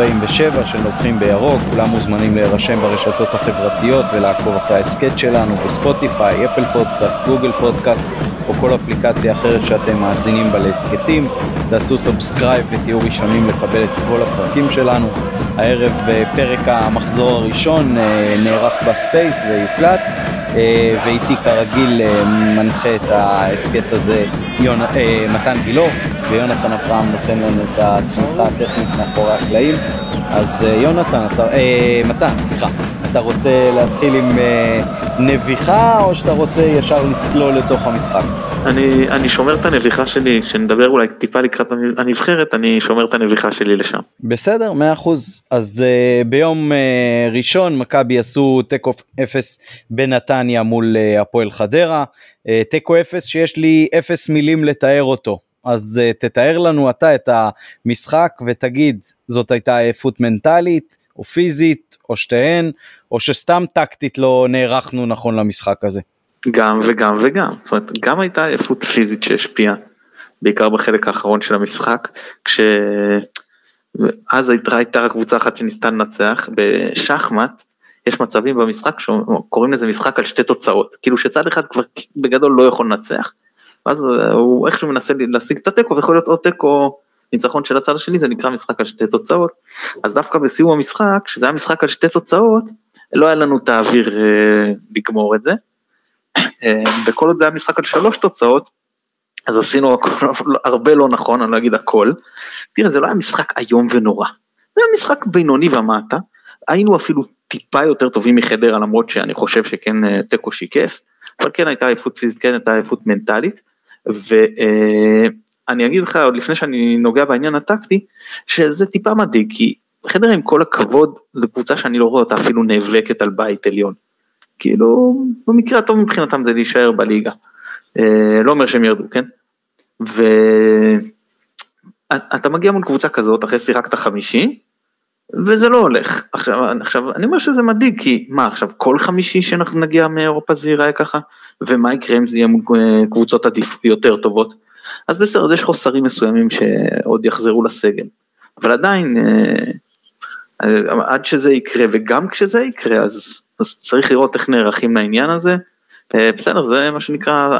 47 של נובחים בירוק, כולם מוזמנים להירשם ברשתות החברתיות ולעקוב אחרי ההסכת שלנו ב Spotify, Apple Podcast, Google Podcast או כל אפליקציה אחרת שאתם מאזינים בה להסכתים. תעשו subscribe ותהיו ראשונים לקבל את כל הפרקים שלנו. הערב אה, פרק המחזור הראשון אה, נערך ב Space ויוקלט. אה, ואיתי כרגיל מנחה את ההסכת הזה יונ... מתן גילו, ויונתן אברהם נותן לנו את התמיכה הטכנית מאחורי הקלעים. אז יונתן, אתה, מתן, סליחה, אתה רוצה להתחיל עם נביחה או שאתה רוצה ישר לצלול לתוך המשחק? אני, אני שומר את הנביחה שלי, כשנדבר אולי טיפה לקראת הנבחרת, אני שומר את הנביחה שלי לשם. בסדר, מאה אחוז. אז uh, ביום uh, ראשון מכבי עשו תיקו אפס בנתניה מול uh, הפועל חדרה. תיקו אפס שיש לי אפס מילים לתאר אותו. אז uh, תתאר לנו אתה את המשחק ותגיד, זאת הייתה עייפות מנטלית, או פיזית, או שתיהן, או שסתם טקטית לא נערכנו נכון למשחק הזה. גם וגם וגם, זאת אומרת גם הייתה עייפות פיזית שהשפיעה, בעיקר בחלק האחרון של המשחק, כש... אז הייתה, הייתה קבוצה אחת שניסתה לנצח, בשחמט יש מצבים במשחק שקוראים לזה משחק על שתי תוצאות, כאילו שצד אחד כבר בגדול לא יכול לנצח, ואז הוא איכשהו מנסה להשיג את התיקו ויכול להיות עוד תיקו ניצחון של הצד השני זה נקרא משחק על שתי תוצאות, אז דווקא בסיום המשחק, שזה היה משחק על שתי תוצאות, לא היה לנו את האוויר אה, לגמור את זה. אה, וכל עוד זה היה משחק על שלוש תוצאות, אז עשינו הרבה לא נכון, אני לא אגיד הכל. תראה, זה לא היה משחק איום ונורא. זה היה משחק בינוני ומטה, היינו אפילו טיפה יותר טובים מחדרה, למרות שאני חושב שכן אה, תיקו שיקף, אבל כן הייתה עייפות פיזית, כן הייתה עייפות מנטלית, ואני אגיד לך, עוד לפני שאני נוגע בעניין הטקטי, שזה טיפה מדאיג, כי חדרה עם כל הכבוד, זו קבוצה שאני לא רואה אותה אפילו נאבקת על בית עליון. כאילו, במקרה הטוב מבחינתם זה להישאר בליגה. אה, לא אומר שהם ירדו, כן? ואתה מגיע מול קבוצה כזאת, אחרי שיחקת חמישי, וזה לא הולך. עכשיו, עכשיו, אני אומר שזה מדאיג, כי מה עכשיו, כל חמישי שאנחנו נגיע מאירופה זה ייראה ככה? ומה יקרה אם זה יהיה מול אה, קבוצות עדיף יותר טובות? אז בסדר, אז יש חוסרים מסוימים שעוד יחזרו לסגל. אבל עדיין, אה, עד שזה יקרה, וגם כשזה יקרה, אז, אז צריך לראות איך נערכים לעניין הזה. אה, בסדר, זה מה שנקרא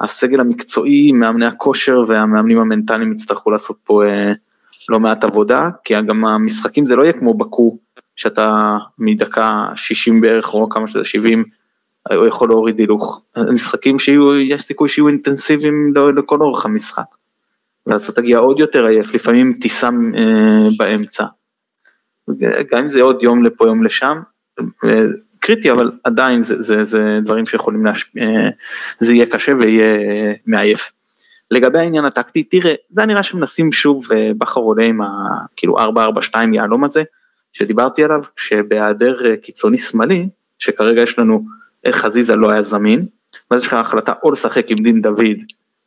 הסגל המקצועי, מאמני הכושר והמאמנים המנטליים יצטרכו לעשות פה אה, לא מעט עבודה, כי גם המשחקים זה לא יהיה כמו בקו, שאתה מדקה 60 בערך, או כמה שזה 70, הוא יכול להוריד הילוך. משחקים שיהיו, יש סיכוי שיהיו אינטנסיביים לכל אורך המשחק. ואז אתה תגיע עוד יותר עייף, לפעמים טיסה אה, באמצע. גם אם זה עוד יום לפה יום לשם, אה, קריטי אבל עדיין זה, זה, זה דברים שיכולים להשפיע, אה, זה יהיה קשה ויהיה אה, מעייף. לגבי העניין הטקטי, תראה, זה נראה שמנסים שוב אה, בכר עולה עם ה... כאילו 4-4-2 יהלום הזה, שדיברתי עליו, שבהיעדר אה, קיצוני שמאלי, שכרגע יש לנו, חזיזה לא היה זמין, ואז יש לך החלטה או לשחק עם דין דוד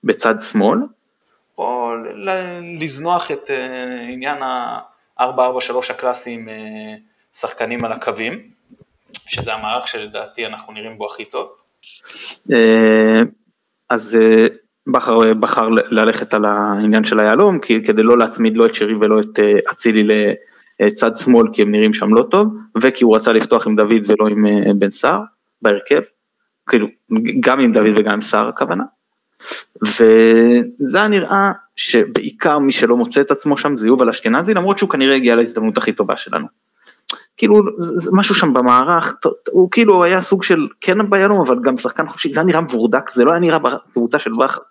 בצד שמאל, או לזנוח את אה, עניין ה-443 הקלאסי עם אה, שחקנים על הקווים, שזה המערך שלדעתי אנחנו נראים בו הכי טוב. אה, אז בחר, בחר ללכת על העניין של היהלום, כדי לא להצמיד לא את שרי ולא את אצילי לצד שמאל, כי הם נראים שם לא טוב, וכי הוא רצה לפתוח עם דוד ולא עם בן סער בהרכב, כאילו גם עם דוד וגם עם סער הכוונה. וזה נראה שבעיקר מי שלא מוצא את עצמו שם זה יובל אשכנזי, למרות שהוא כנראה הגיע להזדמנות הכי טובה שלנו. כאילו זה משהו שם במערך, הוא כאילו היה סוג של כן ביהלום אבל גם שחקן חופשי, זה היה נראה מבורדק, זה לא היה נראה קבוצה של בכר.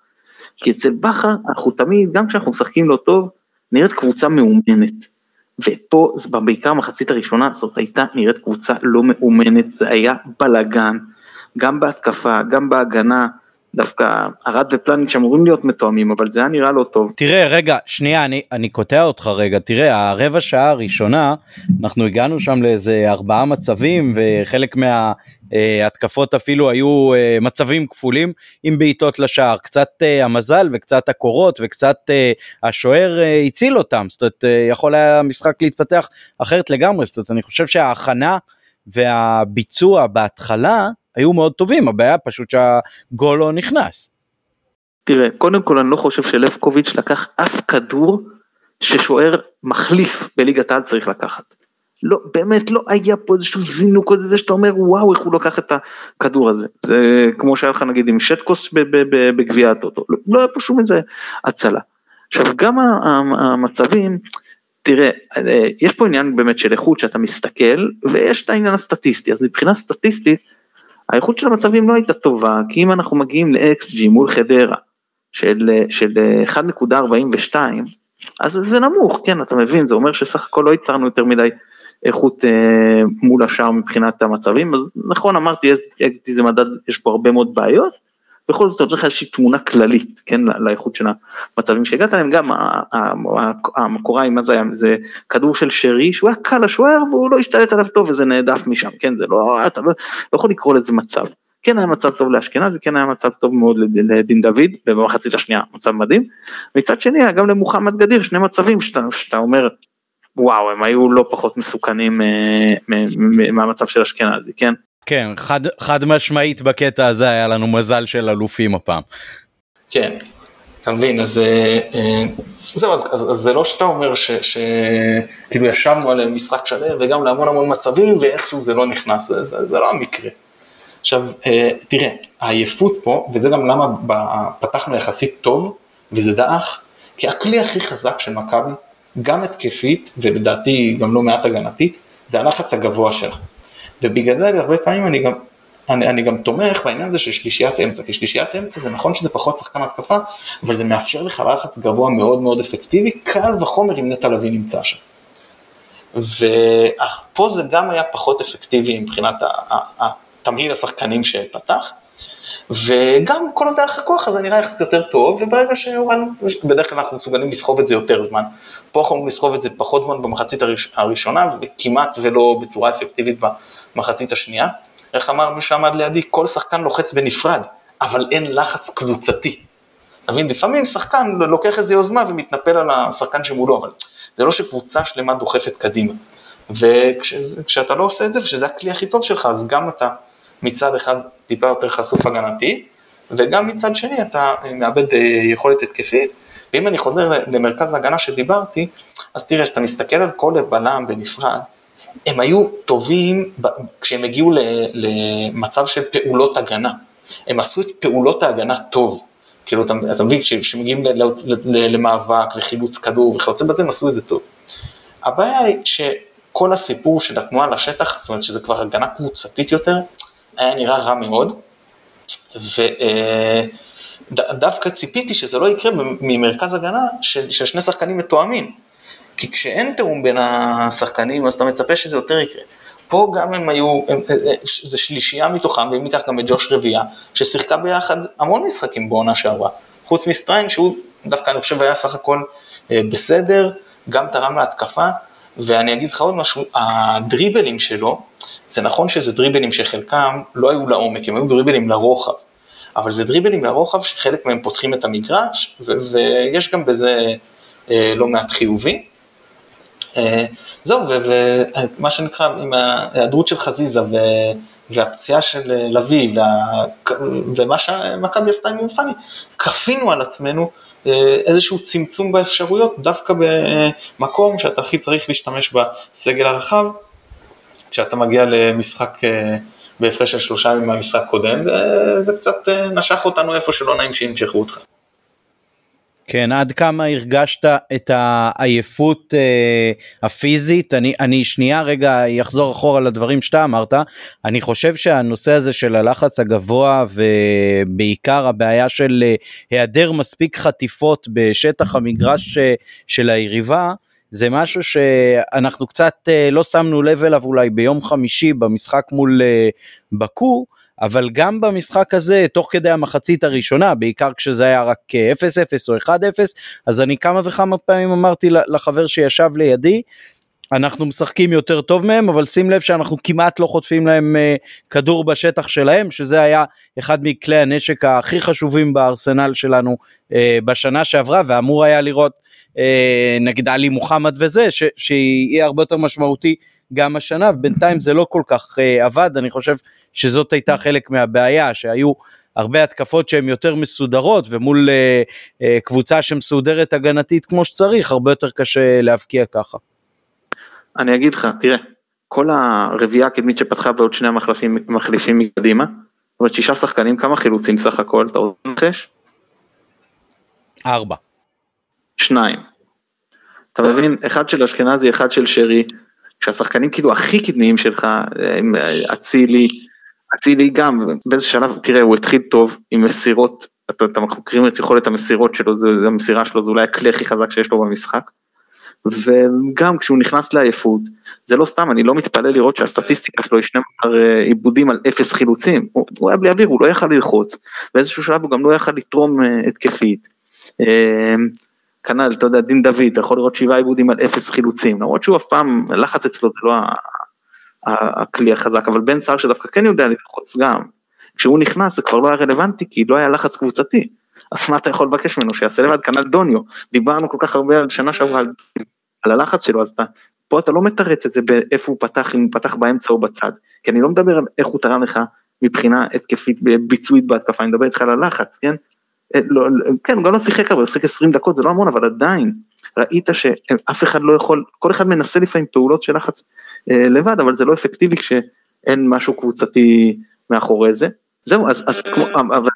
כי אצל בכר אנחנו תמיד, גם כשאנחנו משחקים לא טוב, נראית קבוצה מאומנת. ופה, בעיקר מחצית הראשונה, זאת הייתה נראית קבוצה לא מאומנת, זה היה בלאגן, גם בהתקפה, גם בהגנה. דווקא ארד ופלניץ' אמורים להיות מתואמים אבל זה היה נראה לא טוב. תראה רגע שנייה אני אני קוטע אותך רגע. תראה הרבע שעה הראשונה אנחנו הגענו שם לאיזה ארבעה מצבים וחלק מההתקפות אפילו היו אה, מצבים כפולים עם בעיטות לשער. קצת אה, המזל וקצת הקורות וקצת אה, השוער הציל אותם. זאת אומרת יכול היה המשחק להתפתח אחרת לגמרי. זאת אומרת אני חושב שההכנה והביצוע בהתחלה היו מאוד טובים, הבעיה פשוט שהגול לא נכנס. תראה, קודם כל אני לא חושב שלבקוביץ' לקח אף כדור ששוער מחליף בליגת העל צריך לקחת. לא, באמת לא היה פה איזשהו זינוק או זה שאתה אומר וואו איך הוא לקח את הכדור הזה. זה כמו שהיה לך נגיד עם שטקוס בגביע הטוטו, לא, לא היה פה שום איזה הצלה. עכשיו גם המצבים, תראה, יש פה עניין באמת של איכות שאתה מסתכל ויש את העניין הסטטיסטי, אז מבחינה סטטיסטית האיכות של המצבים לא הייתה טובה, כי אם אנחנו מגיעים ל-XG מול חדרה של, של 1.42, אז זה נמוך, כן, אתה מבין, זה אומר שסך הכל לא ייצרנו יותר מדי איכות אה, מול השאר מבחינת המצבים, אז נכון אמרתי, אקזיטי זה מדד, יש פה הרבה מאוד בעיות, בכל זאת אתה צריך איזושהי תמונה כללית, כן, לאיכות של המצבים שהגעת אליהם, גם המקוריים, מה זה היה, זה כדור של שרי, שהוא היה קל לשוער והוא לא השתלט עליו טוב וזה נעדף משם, כן, זה לא, אתה לא, לא יכול לקרוא לזה מצב. כן היה מצב טוב לאשכנזי, כן היה מצב טוב מאוד לדין דוד, ובמחצית השנייה מצב מדהים. מצד שני היה גם למוחמד גדיר שני מצבים שאתה, שאתה אומר, וואו, הם היו לא פחות מסוכנים אה, מהמצב של אשכנזי, כן? כן, חד, חד משמעית בקטע הזה היה לנו מזל של אלופים הפעם. כן, אתה מבין, אז אה, אה, זהו, אז, אז, אז זה לא שאתה אומר שכאילו ישבנו על משחק שלם וגם להמון המון מצבים ואיכשהו זה לא נכנס, זה, זה, לא המקרה. עכשיו, תראה, העייפות פה, וזה גם למה פתחנו יחסית טוב, וזה דעך, כי הכלי הכי חזק של מכבי גם התקפית, ולדעתי גם לא מעט הגנתית, זה הלחץ הגבוה שלה. ובגלל זה הרבה פעמים אני גם, אני, אני גם תומך בעניין הזה של שלישיית אמצע, כי שלישיית אמצע זה נכון שזה פחות שחקן התקפה, אבל זה מאפשר לך לחץ גבוה מאוד מאוד אפקטיבי, קל וחומר אם נטע לביא נמצא שם. ופה זה גם היה פחות אפקטיבי מבחינת תמהיל השחקנים שפתח, וגם כל עוד היה לך כוח אז זה נראה יחסית יותר טוב, וברגע שהורדנו, בדרך כלל אנחנו מסוגלים לסחוב את זה יותר זמן. פה אנחנו יכולים לסחוב את זה פחות זמן במחצית הראש, הראשונה, וכמעט ולא בצורה אפקטיבית במחצית השנייה. איך אמר מי שעמד לידי, כל שחקן לוחץ בנפרד, אבל אין לחץ קבוצתי. מבין, לפעמים שחקן לוקח איזה יוזמה ומתנפל על השחקן שמולו, אבל זה לא שקבוצה שלמה דוחפת קדימה. וכשאתה לא עושה את זה, ושזה הכלי הכי טוב שלך, אז גם אתה מצד אחד טיפה יותר חשוף הגנתי, וגם מצד שני אתה מאבד אה, יכולת התקפית. ואם אני חוזר למרכז ההגנה שדיברתי, אז תראה, כשאתה מסתכל על כל בלם בנפרד, הם היו טובים כשהם הגיעו למצב של פעולות הגנה. הם עשו את פעולות ההגנה טוב. כאילו, אתה, אתה מבין, כשמגיעים למאבק, לחילוץ כדור וכיוצא בזה, הם עשו את זה טוב. הבעיה היא שכל הסיפור של התנועה לשטח, זאת אומרת שזה כבר הגנה קבוצתית יותר, היה נראה רע מאוד, ודווקא ציפיתי שזה לא יקרה ממרכז הגנה של, של שני שחקנים מתואמים, כי כשאין תיאום בין השחקנים אז אתה מצפה שזה יותר יקרה. פה גם הם היו, הם, זה שלישייה מתוכם, ואם ניקח גם את ג'וש רבייה, ששיחקה ביחד המון משחקים בעונה שעברה, חוץ מסטריין שהוא דווקא אני חושב היה סך הכל אה, בסדר, גם תרם להתקפה, ואני אגיד לך עוד משהו, הדריבלים שלו, זה נכון שזה דריבלים שחלקם לא היו לעומק, הם היו דריבלים לרוחב, אבל זה דריבלים לרוחב שחלק מהם פותחים את המגרש, ויש גם בזה אה, לא מעט חיובי. אה, זהו, ומה שנקרא, עם ההיעדרות של חזיזה והפציעה של לביא, וה, ומה שמכבי עשתה עם פאני, כפינו על עצמנו אה, איזשהו צמצום באפשרויות, דווקא במקום שאתה הכי צריך להשתמש בסגל הרחב, כשאתה מגיע למשחק אה, בהפרש של שלושה ימים מהמשחק קודם, וזה קצת אה, נשך אותנו איפה שלא נעים שימשכו אותך. כן, עד כמה הרגשת את העייפות אה, הפיזית? אני, אני שנייה רגע אחזור אחורה לדברים שאתה אמרת. אני חושב שהנושא הזה של הלחץ הגבוה ובעיקר הבעיה של אה, היעדר מספיק חטיפות בשטח המגרש אה, של היריבה, זה משהו שאנחנו קצת אה, לא שמנו לב אליו אולי ביום חמישי במשחק מול אה, בקו, אבל גם במשחק הזה, תוך כדי המחצית הראשונה, בעיקר כשזה היה רק 0-0 או 1-0, אז אני כמה וכמה פעמים אמרתי לחבר שישב לידי, אנחנו משחקים יותר טוב מהם, אבל שים לב שאנחנו כמעט לא חוטפים להם כדור בשטח שלהם, שזה היה אחד מכלי הנשק הכי חשובים בארסנל שלנו בשנה שעברה, ואמור היה לראות נגיד עלי מוחמד וזה, ש- שיהיה הרבה יותר משמעותי גם השנה, ובינתיים זה לא כל כך uh, עבד, אני חושב שזאת הייתה חלק מהבעיה, שהיו הרבה התקפות שהן יותר מסודרות ומול אה, אה, קבוצה שמסודרת הגנתית כמו שצריך, הרבה יותר קשה להבקיע ככה. אני אגיד לך, תראה, כל הרביעייה הקדמית שפתחה ועוד שני המחליפים מחליפים מקדימה, זאת אומרת שישה שחקנים, כמה חילוצים סך הכל, אתה רוצה לנחש? ארבע. שניים. אתה מבין, אחד של אשכנזי, אחד של שרי, כשהשחקנים כאילו הכי קדמיים שלך, הם אצילי, אצילי גם, באיזה שלב, תראה, הוא התחיל טוב עם מסירות, אתה, אתה מכירים את יכולת המסירות שלו, זה המסירה שלו, זה אולי הכלי הכי חזק שיש לו במשחק. וגם כשהוא נכנס לעייפות, זה לא סתם, אני לא מתפלא לראות שהסטטיסטיקה שלו היא 12 אה, עיבודים על אפס חילוצים, הוא, הוא היה בלי אוויר, הוא לא יכל ללחוץ, באיזשהו שלב הוא גם לא יכל לתרום אה, התקפית. כנ"ל, אתה יודע, דין דוד, אתה יכול לראות שבעה עיבודים על אפס חילוצים, למרות שהוא אף פעם, לחץ אצלו זה לא הכלי החזק, אבל בן סער שדווקא כן יודע ללחוץ גם, כשהוא נכנס זה כבר לא היה רלוונטי, כי לא היה לחץ קבוצתי, אז מה אתה יכול לבקש ממנו, שיעשה לבד, כנ"ל דוניו, דיברנו כל כך הרבה על שנה שעברה על, על הלחץ שלו, אז אתה, פה אתה לא מתרץ את זה באיפה הוא פתח, אם הוא פתח באמצע או בצד, כי אני לא מדבר על איך הוא תרם לך מבחינה התקפית, ביצועית בהתקפה, אני מדבר איתך על הלחץ, כן? אה, לא, לא, כן, הוא גם לא שיחק הרבה, הוא שיחק 20 דקות, זה לא המון, אבל עדיין, ראית שאף אחד לא יכול, כל אחד מנסה לפעמים פעולות של לחץ אה, לבד, אבל זה לא אפקטיבי כשאין משהו קבוצתי מאחורי זה. זהו, אז, אז כמו, אבל,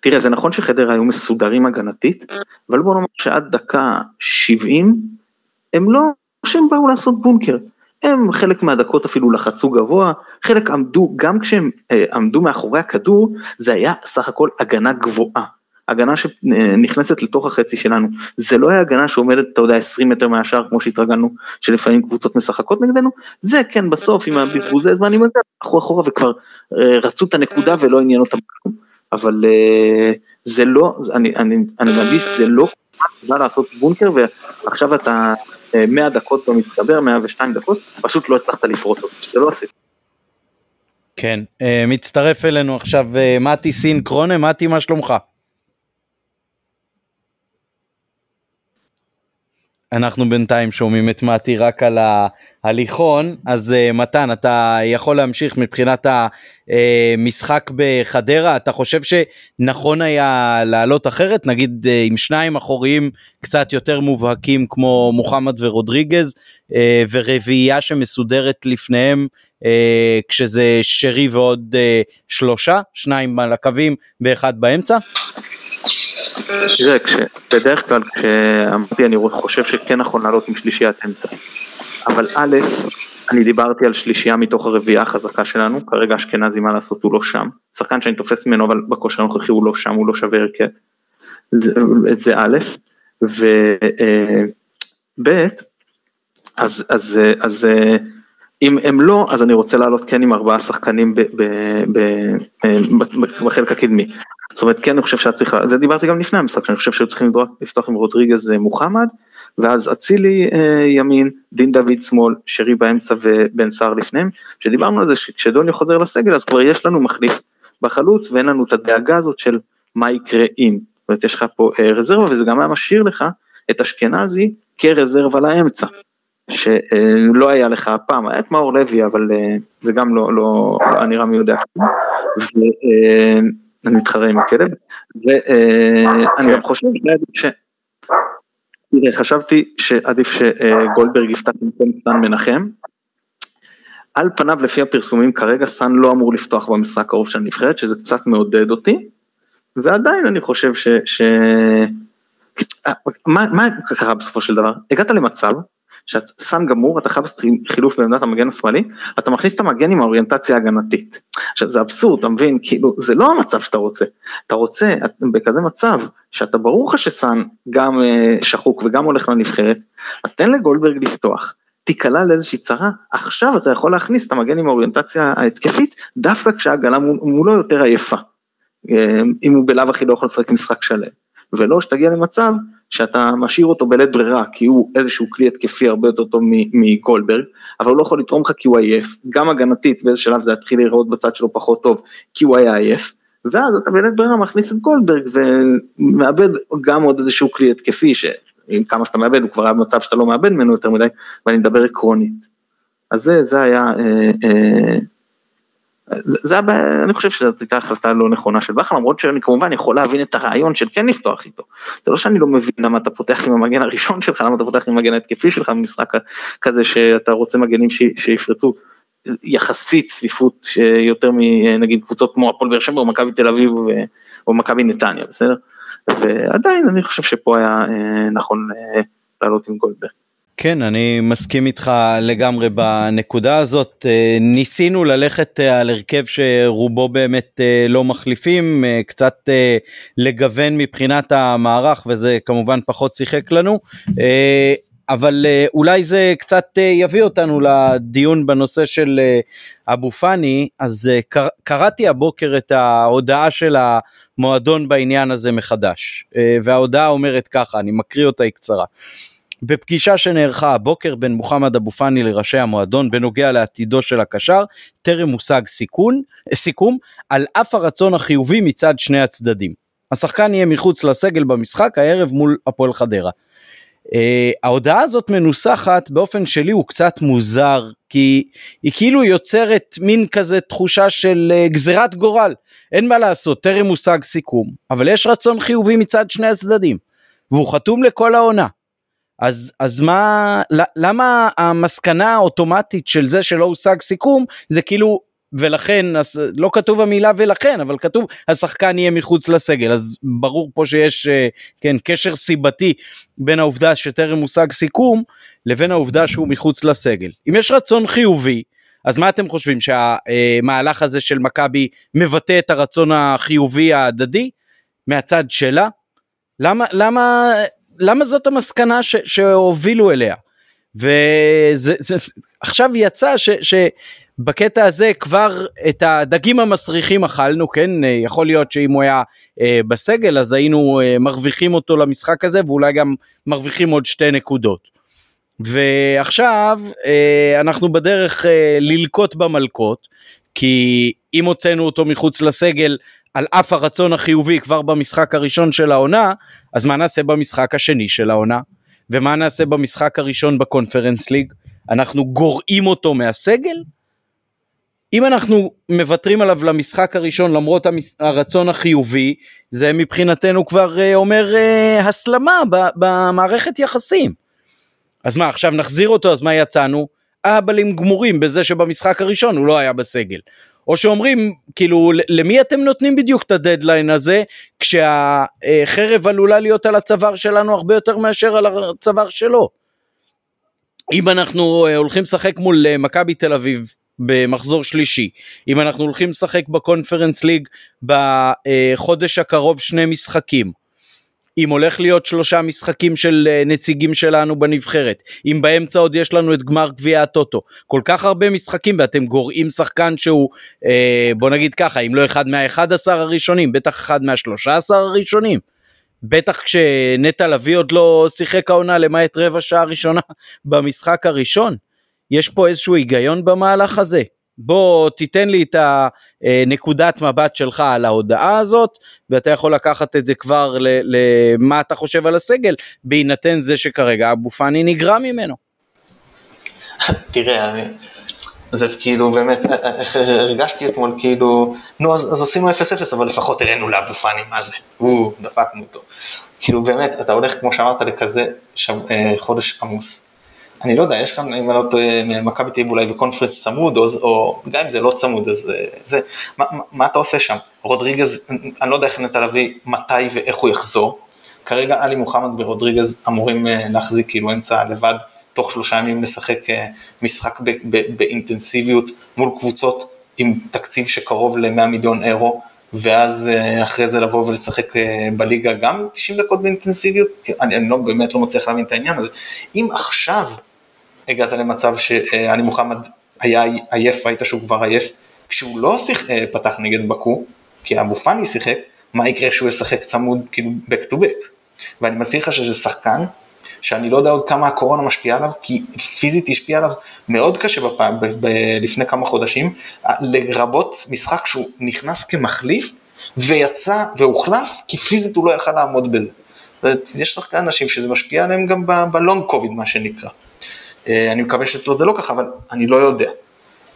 תראה, זה נכון שחדרה היו מסודרים הגנתית, אבל בוא נאמר שעד דקה 70, הם לא, שהם באו לעשות בונקר. הם חלק מהדקות אפילו לחצו גבוה, חלק עמדו, גם כשהם אה, עמדו מאחורי הכדור, זה היה סך הכל הגנה גבוהה. הגנה שנכנסת לתוך החצי שלנו, זה לא היה הגנה שעומדת, אתה יודע, 20 מטר מהשאר, כמו שהתרגלנו, שלפעמים קבוצות משחקות נגדנו, זה כן בסוף עם הבזבוזי זמנים הזה, הלכו אחורה וכבר אה, רצו את הנקודה ולא עניין אותם כלום, אבל אה, זה לא, אני, מרגיש, זה לא בא לעשות בונקר ועכשיו אתה 100 אה, דקות במצטבר, 102 דקות, פשוט לא הצלחת לפרוט אותו, זה לא עשית. כן, מצטרף אלינו עכשיו מתי סינקרונה, מתי מה שלומך? אנחנו בינתיים שומעים את מתי רק על ההליכון, אז uh, מתן, אתה יכול להמשיך מבחינת המשחק בחדרה, אתה חושב שנכון היה לעלות אחרת, נגיד uh, עם שניים אחוריים קצת יותר מובהקים כמו מוחמד ורודריגז, ורביעייה שמסודרת לפניהם כשזה שרי ועוד שלושה, שניים על הקווים ואחד באמצע? תראה, בדרך כלל כשאמרתי אני חושב שכן נכון לעלות עם שלישיית אמצע, אבל א', אני דיברתי על שלישייה מתוך הרביעייה החזקה שלנו, כרגע אשכנזי מה לעשות הוא לא שם, שחקן שאני תופס ממנו אבל בכושר הנוכחי הוא לא שם, הוא לא שווה הרכב, זה, זה א', וב', אה, אז, אז, אז אם הם לא, אז אני רוצה לעלות כן עם ארבעה שחקנים בחלק הקדמי. זאת אומרת, כן, אני חושב שהיה צריך, זה דיברתי גם לפני המשחק, שאני חושב שהיו צריכים לפתוח עם רודריגז אה, מוחמד, ואז אצילי אה, ימין, דין דוד שמאל, שרי באמצע ובן סער לפניהם, שדיברנו על זה שכשדוני חוזר לסגל אז כבר יש לנו מחליף בחלוץ ואין לנו את הדאגה הזאת של מה יקרה אם. זאת אומרת, יש לך פה אה, רזרבה וזה גם היה משאיר לך את אשכנזי כרזרבה לאמצע. שלא היה לך הפעם, היה את מאור לוי, אבל זה גם לא, לא, לא נראה מי יודע. אני מתחרה עם הכלב, ואני גם חושב ש... תראה, חשבתי שעדיף שגולדברג יפתח במקום סן מנחם. על פניו לפי הפרסומים כרגע סאן לא אמור לפתוח במשחק הקרוב של הנבחרת, שזה קצת מעודד אותי, ועדיין אני חושב ש... ש... מה, מה קרה בסופו של דבר? הגעת למצב שאתה שם גמור, אתה חייב חילוף בעמדת המגן השמאלי, אתה מכניס את המגן עם האוריינטציה ההגנתית. עכשיו זה אבסורד, אתה מבין? כאילו, זה לא המצב שאתה רוצה. אתה רוצה, בכזה מצב, שאתה ברור לך שסאן גם אה, שחוק וגם הולך לנבחרת, אז תן לגולדברג לפתוח. תיקלע לאיזושהי צרה, עכשיו אתה יכול להכניס את המגן עם האוריינטציה ההתקפית, דווקא כשההגנה מולו יותר עייפה. אה, אם הוא בלאו הכי לא יכול לשחק משחק שלם. ולא שתגיע למצב שאתה משאיר אותו בלית ברירה, כי הוא איזשהו כלי התקפי הרבה יותר טוב מגולדברג, אבל הוא לא יכול לתרום לך כי הוא עייף, גם הגנתית באיזה שלב זה יתחיל להיראות בצד שלו פחות טוב, כי הוא היה עייף, ואז אתה בלית ברירה מכניס את גולדברג ומאבד גם עוד איזשהו כלי התקפי, שעם כמה שאתה מאבד הוא כבר היה במצב שאתה לא מאבד ממנו יותר מדי, ואני מדבר עקרונית. אז זה, זה היה, אה, אה, זה, הבעיה, אני חושב שזאת הייתה החלטה לא נכונה של בכר, למרות שאני כמובן יכול להבין את הרעיון של כן לפתוח איתו. זה לא שאני לא מבין למה אתה פותח עם המגן הראשון שלך, למה אתה פותח עם המגן ההתקפי שלך במשחק כזה שאתה רוצה מגנים ש, שיפרצו. יחסית צפיפות שיותר מנגיד קבוצות כמו הפועל באר שבע או מכבי תל אביב או מכבי נתניה, בסדר? ועדיין אני חושב שפה היה אה, נכון אה, לעלות עם גולדברג. כן, אני מסכים איתך לגמרי בנקודה הזאת. אה, ניסינו ללכת על הרכב שרובו באמת לא מחליפים, קצת לגוון מבחינת המערך וזה כמובן פחות שיחק לנו. אבל אולי זה קצת יביא אותנו לדיון בנושא של אבו פאני, אז קראתי הבוקר את ההודעה של המועדון בעניין הזה מחדש, וההודעה אומרת ככה, אני מקריא אותה היא קצרה. בפגישה שנערכה הבוקר בין מוחמד אבו פאני לראשי המועדון בנוגע לעתידו של הקשר, טרם הושג סיכון, סיכום על אף הרצון החיובי מצד שני הצדדים. השחקן יהיה מחוץ לסגל במשחק הערב מול הפועל חדרה. Uh, ההודעה הזאת מנוסחת באופן שלי הוא קצת מוזר כי היא כאילו יוצרת מין כזה תחושה של uh, גזירת גורל אין מה לעשות טרם מושג סיכום אבל יש רצון חיובי מצד שני הצדדים והוא חתום לכל העונה אז אז מה למה המסקנה האוטומטית של זה שלא הושג סיכום זה כאילו ולכן אז לא כתוב המילה ולכן אבל כתוב השחקן יהיה מחוץ לסגל. אז ברור פה שיש אה, כן קשר סיבתי בין העובדה שטרם הושג סיכום לבין העובדה שהוא מחוץ לסגל. אם יש רצון חיובי אז מה אתם חושבים שהמהלך הזה של מכבי מבטא את הרצון החיובי ההדדי? מהצד שלה? למה למה למה זאת המסקנה ש, שהובילו אליה ועכשיו יצא ש, ש, בקטע הזה כבר את הדגים המסריחים אכלנו, כן? יכול להיות שאם הוא היה אה, בסגל אז היינו אה, מרוויחים אותו למשחק הזה ואולי גם מרוויחים עוד שתי נקודות. ועכשיו אה, אנחנו בדרך אה, ללקוט במלקות, כי אם הוצאנו אותו מחוץ לסגל על אף הרצון החיובי כבר במשחק הראשון של העונה, אז מה נעשה במשחק השני של העונה? ומה נעשה במשחק הראשון בקונפרנס ליג? אנחנו גורעים אותו מהסגל? אם אנחנו מוותרים עליו למשחק הראשון למרות הרצון החיובי זה מבחינתנו כבר אה, אומר אה, הסלמה במערכת יחסים. אז מה עכשיו נחזיר אותו אז מה יצאנו? אהבלים גמורים בזה שבמשחק הראשון הוא לא היה בסגל. או שאומרים כאילו למי אתם נותנים בדיוק את הדדליין הזה כשהחרב עלולה להיות על הצוואר שלנו הרבה יותר מאשר על הצוואר שלו. אם אנחנו אה, הולכים לשחק מול מכבי תל אביב במחזור שלישי. אם אנחנו הולכים לשחק בקונפרנס ליג בחודש הקרוב שני משחקים. אם הולך להיות שלושה משחקים של אה, נציגים שלנו בנבחרת, אם באמצע עוד יש לנו את גמר גביע הטוטו, כל כך הרבה משחקים ואתם גורעים שחקן שהוא, אה, בוא נגיד ככה, אם לא אחד מהאחד עשר הראשונים, בטח אחד מהשלושה עשר הראשונים. בטח כשנטע לביא עוד לא שיחק העונה למעט רבע שעה ראשונה במשחק הראשון. יש פה איזשהו היגיון במהלך הזה? בוא תיתן לי את הנקודת מבט שלך על ההודעה הזאת ואתה יכול לקחת את זה כבר למה אתה חושב על הסגל בהינתן זה שכרגע אבו פאני נגרע ממנו. תראה, זה כאילו באמת, איך הרגשתי אתמול כאילו, נו אז, אז עשינו 0-0 אבל לפחות הראינו לאבו פאני מה זה, הוא דפקנו אותו. כאילו באמת, אתה הולך כמו שאמרת לכזה אה, חודש עמוס. אני לא יודע, יש כאן, אם אני לא טועה, מכבי תל אביב אולי בקונפרנס צמוד, או, או גם אם זה לא צמוד, אז אה, זה, מה, מה, אתה עושה שם? רודריגז, אני לא יודע איך נטע לביא, מתי ואיך הוא יחזור. כרגע עלי מוחמד ורודריגז אמורים אה, להחזיק כאילו אמצע לבד, תוך שלושה ימים לשחק אה, משחק באינטנסיביות מול קבוצות עם תקציב שקרוב ל-100 מיליון אירו, ואז אחרי זה לבוא ולשחק בליגה גם 90 דקות באינטנסיביות, אני, אני לא, באמת לא מצליח להבין את העניין הזה. אם עכשיו הגעת למצב שעלי מוחמד היה עייף, ראית שהוא כבר עייף, כשהוא לא שיח, אה, פתח נגד בקו, כי אבו פאני שיחק, מה יקרה כשהוא ישחק צמוד כאילו back to back. ואני מזכיר לך שזה שחקן שאני לא יודע עוד כמה הקורונה משפיעה עליו, כי פיזית השפיעה עליו מאוד קשה בפעם, ב- ב- לפני כמה חודשים, לרבות משחק שהוא נכנס כמחליף ויצא והוחלף, כי פיזית הוא לא יכל לעמוד בזה. יש שחקן אנשים שזה משפיע עליהם גם בלונג קוביד מה שנקרא. אה, אני מקווה שאצלו זה לא ככה, אבל אני לא יודע.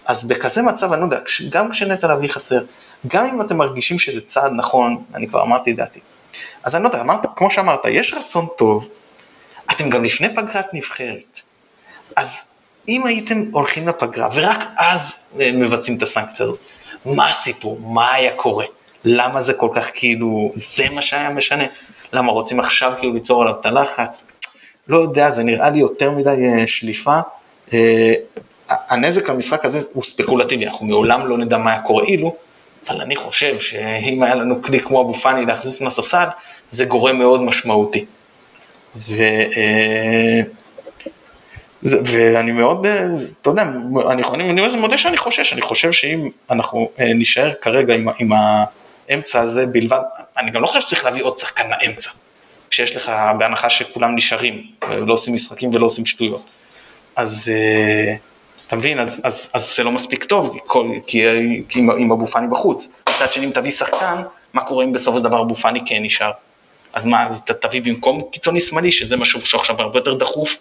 אז בכזה מצב, אני לא יודע, גם כשנטע לביא חסר, גם אם אתם מרגישים שזה צעד נכון, אני כבר אמרתי את דעתי. אז אני לא יודע, אמרת, כמו שאמרת, יש רצון טוב, אתם גם לפני פגרת נבחרת. אז אם הייתם הולכים לפגרה ורק אז אה, מבצעים את הסנקציה הזאת, מה הסיפור? מה היה קורה? למה זה כל כך כאילו, זה מה שהיה משנה? למה רוצים עכשיו כאילו ליצור עליו את הלחץ? לא יודע, זה נראה לי יותר מדי אה, שליפה. אה, הנזק למשחק הזה הוא ספקולטיבי, אנחנו מעולם לא נדע מה היה קורה אילו, אבל אני חושב שאם היה לנו כלי כמו אבו פאני להכניס מהספסל, זה גורם מאוד משמעותי. ו... זה, ואני מאוד, אתה יודע, אני, אני, אני מודה שאני חושש, אני חושב שאם אנחנו נשאר כרגע עם, עם האמצע הזה בלבד, אני גם לא חושב שצריך להביא עוד שחקן לאמצע, כשיש לך, בהנחה שכולם נשארים, לא עושים משחקים ולא עושים שטויות. אז אתה מבין, אז, אז, אז זה לא מספיק טוב, כל, כי, כי עם, עם אבו פאני בחוץ. מצד שני, אם תביא שחקן, מה קורה אם בסופו של דבר אבו פאני כן נשאר? אז מה, אז תביא במקום קיצוני שמאלי, שזה משהו שעכשיו הרבה יותר דחוף,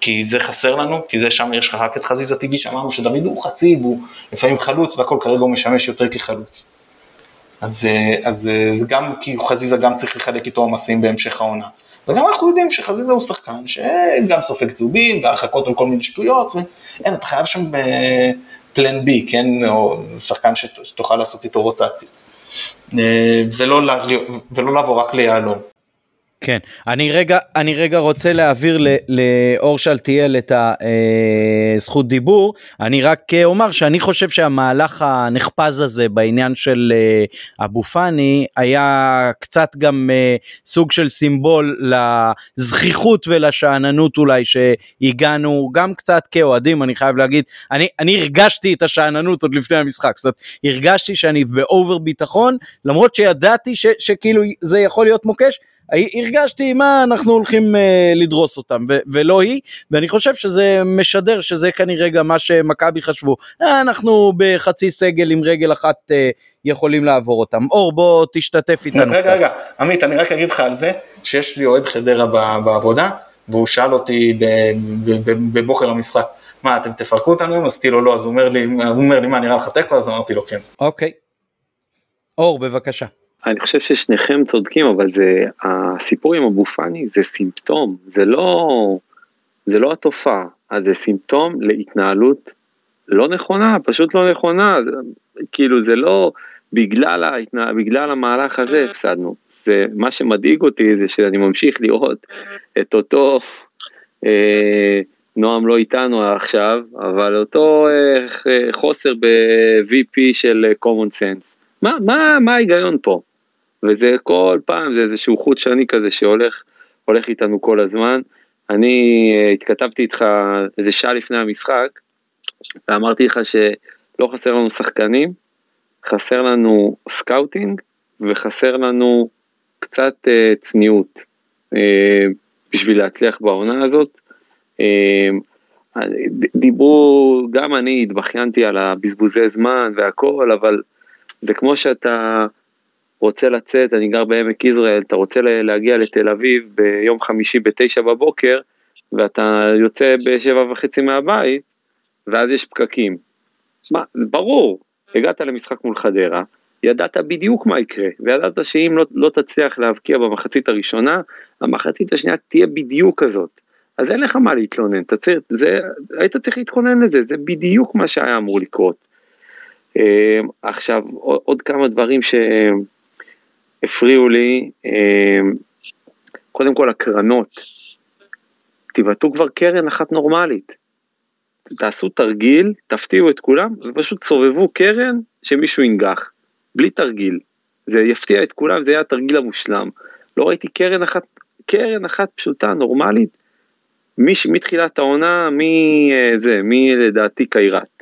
כי זה חסר לנו, כי זה שם יש לך רק את חזיזה טבעי שאמרנו שדוד הוא חצי והוא לפעמים חלוץ והכל כרגע הוא משמש יותר כחלוץ. אז, אז זה גם כי חזיזה גם צריך לחלק איתו עומסים בהמשך העונה. וגם אנחנו יודעים שחזיזה הוא שחקן שגם סופג צהובים והרחקות על כל מיני שטויות, ואין, אתה חייב שם פלן בי, כן, או שחקן שתוכל לעשות איתו רוטציה. אה, ולא, ולא לעבור רק ליהלום. כן, אני רגע, אני רגע רוצה להעביר לאור שלטיאל את הזכות דיבור, אני רק אומר שאני חושב שהמהלך הנחפז הזה בעניין של אה, אבו פאני היה קצת גם אה, סוג של סימבול לזכיחות ולשאננות אולי שהגענו גם קצת כאוהדים, אני חייב להגיד, אני, אני הרגשתי את השאננות עוד לפני המשחק, זאת אומרת, הרגשתי שאני באובר ביטחון, למרות שידעתי ש, שכאילו זה יכול להיות מוקש, הרגשתי מה אנחנו הולכים uh, לדרוס אותם ו- ולא היא ואני חושב שזה משדר שזה כנראה גם מה שמכבי חשבו אה, אנחנו בחצי סגל עם רגל אחת uh, יכולים לעבור אותם אור בוא תשתתף איתנו רגע. רגע עמית אני רק אגיד לך על זה שיש לי אוהד חדרה בעבודה והוא שאל אותי בבוקר המשחק מה אתם תפרקו אותנו אז אמרתי לו לא אז אומר לי, הוא אומר לי מה נראה לך תיקו אז אמרתי לו כן. אוקיי. אור בבקשה. אני חושב ששניכם צודקים, אבל זה, הסיפור עם אבו פאני זה סימפטום, זה לא, זה לא התופעה, אז זה סימפטום להתנהלות לא נכונה, פשוט לא נכונה, כאילו זה לא בגלל, ההתנה, בגלל המהלך הזה הפסדנו, זה מה שמדאיג אותי זה שאני ממשיך לראות את אותו, אה, נועם לא איתנו עכשיו, אבל אותו אה, חוסר ב-VP של common sense. מה, מה, מה ההיגיון פה? וזה כל פעם זה איזשהו חוט שני כזה שהולך הולך איתנו כל הזמן. אני אה, התכתבתי איתך איזה שעה לפני המשחק ואמרתי לך שלא חסר לנו שחקנים, חסר לנו scouting וחסר לנו קצת אה, צניעות אה, בשביל להצליח בעונה הזאת. Uh, דיברו, גם אני התבכיינתי על הבזבוזי זמן והכל, אבל זה כמו שאתה רוצה לצאת, אני גר בעמק יזרעאל, אתה רוצה להגיע לתל אביב ביום חמישי בתשע בבוקר, ואתה יוצא בשבע וחצי מהבית, ואז יש פקקים. מה, ברור, הגעת למשחק מול חדרה, ידעת בדיוק מה יקרה, וידעת שאם לא, לא תצליח להבקיע במחצית הראשונה, המחצית השנייה תהיה בדיוק כזאת. אז אין לך מה להתלונן, אתה זה, היית צריך להתכונן לזה, זה בדיוק מה שהיה אמור לקרות. אה, עכשיו, עוד כמה דברים ש... הפריעו לי, אמ, קודם כל הקרנות, תבעטו כבר קרן אחת נורמלית. תעשו תרגיל, תפתיעו את כולם, ופשוט סובבו קרן שמישהו ינגח, בלי תרגיל. זה יפתיע את כולם, זה יהיה התרגיל המושלם. לא ראיתי קרן אחת, קרן אחת פשוטה, נורמלית, מתחילת העונה, מי אה, זה, מי לדעתי קיירת.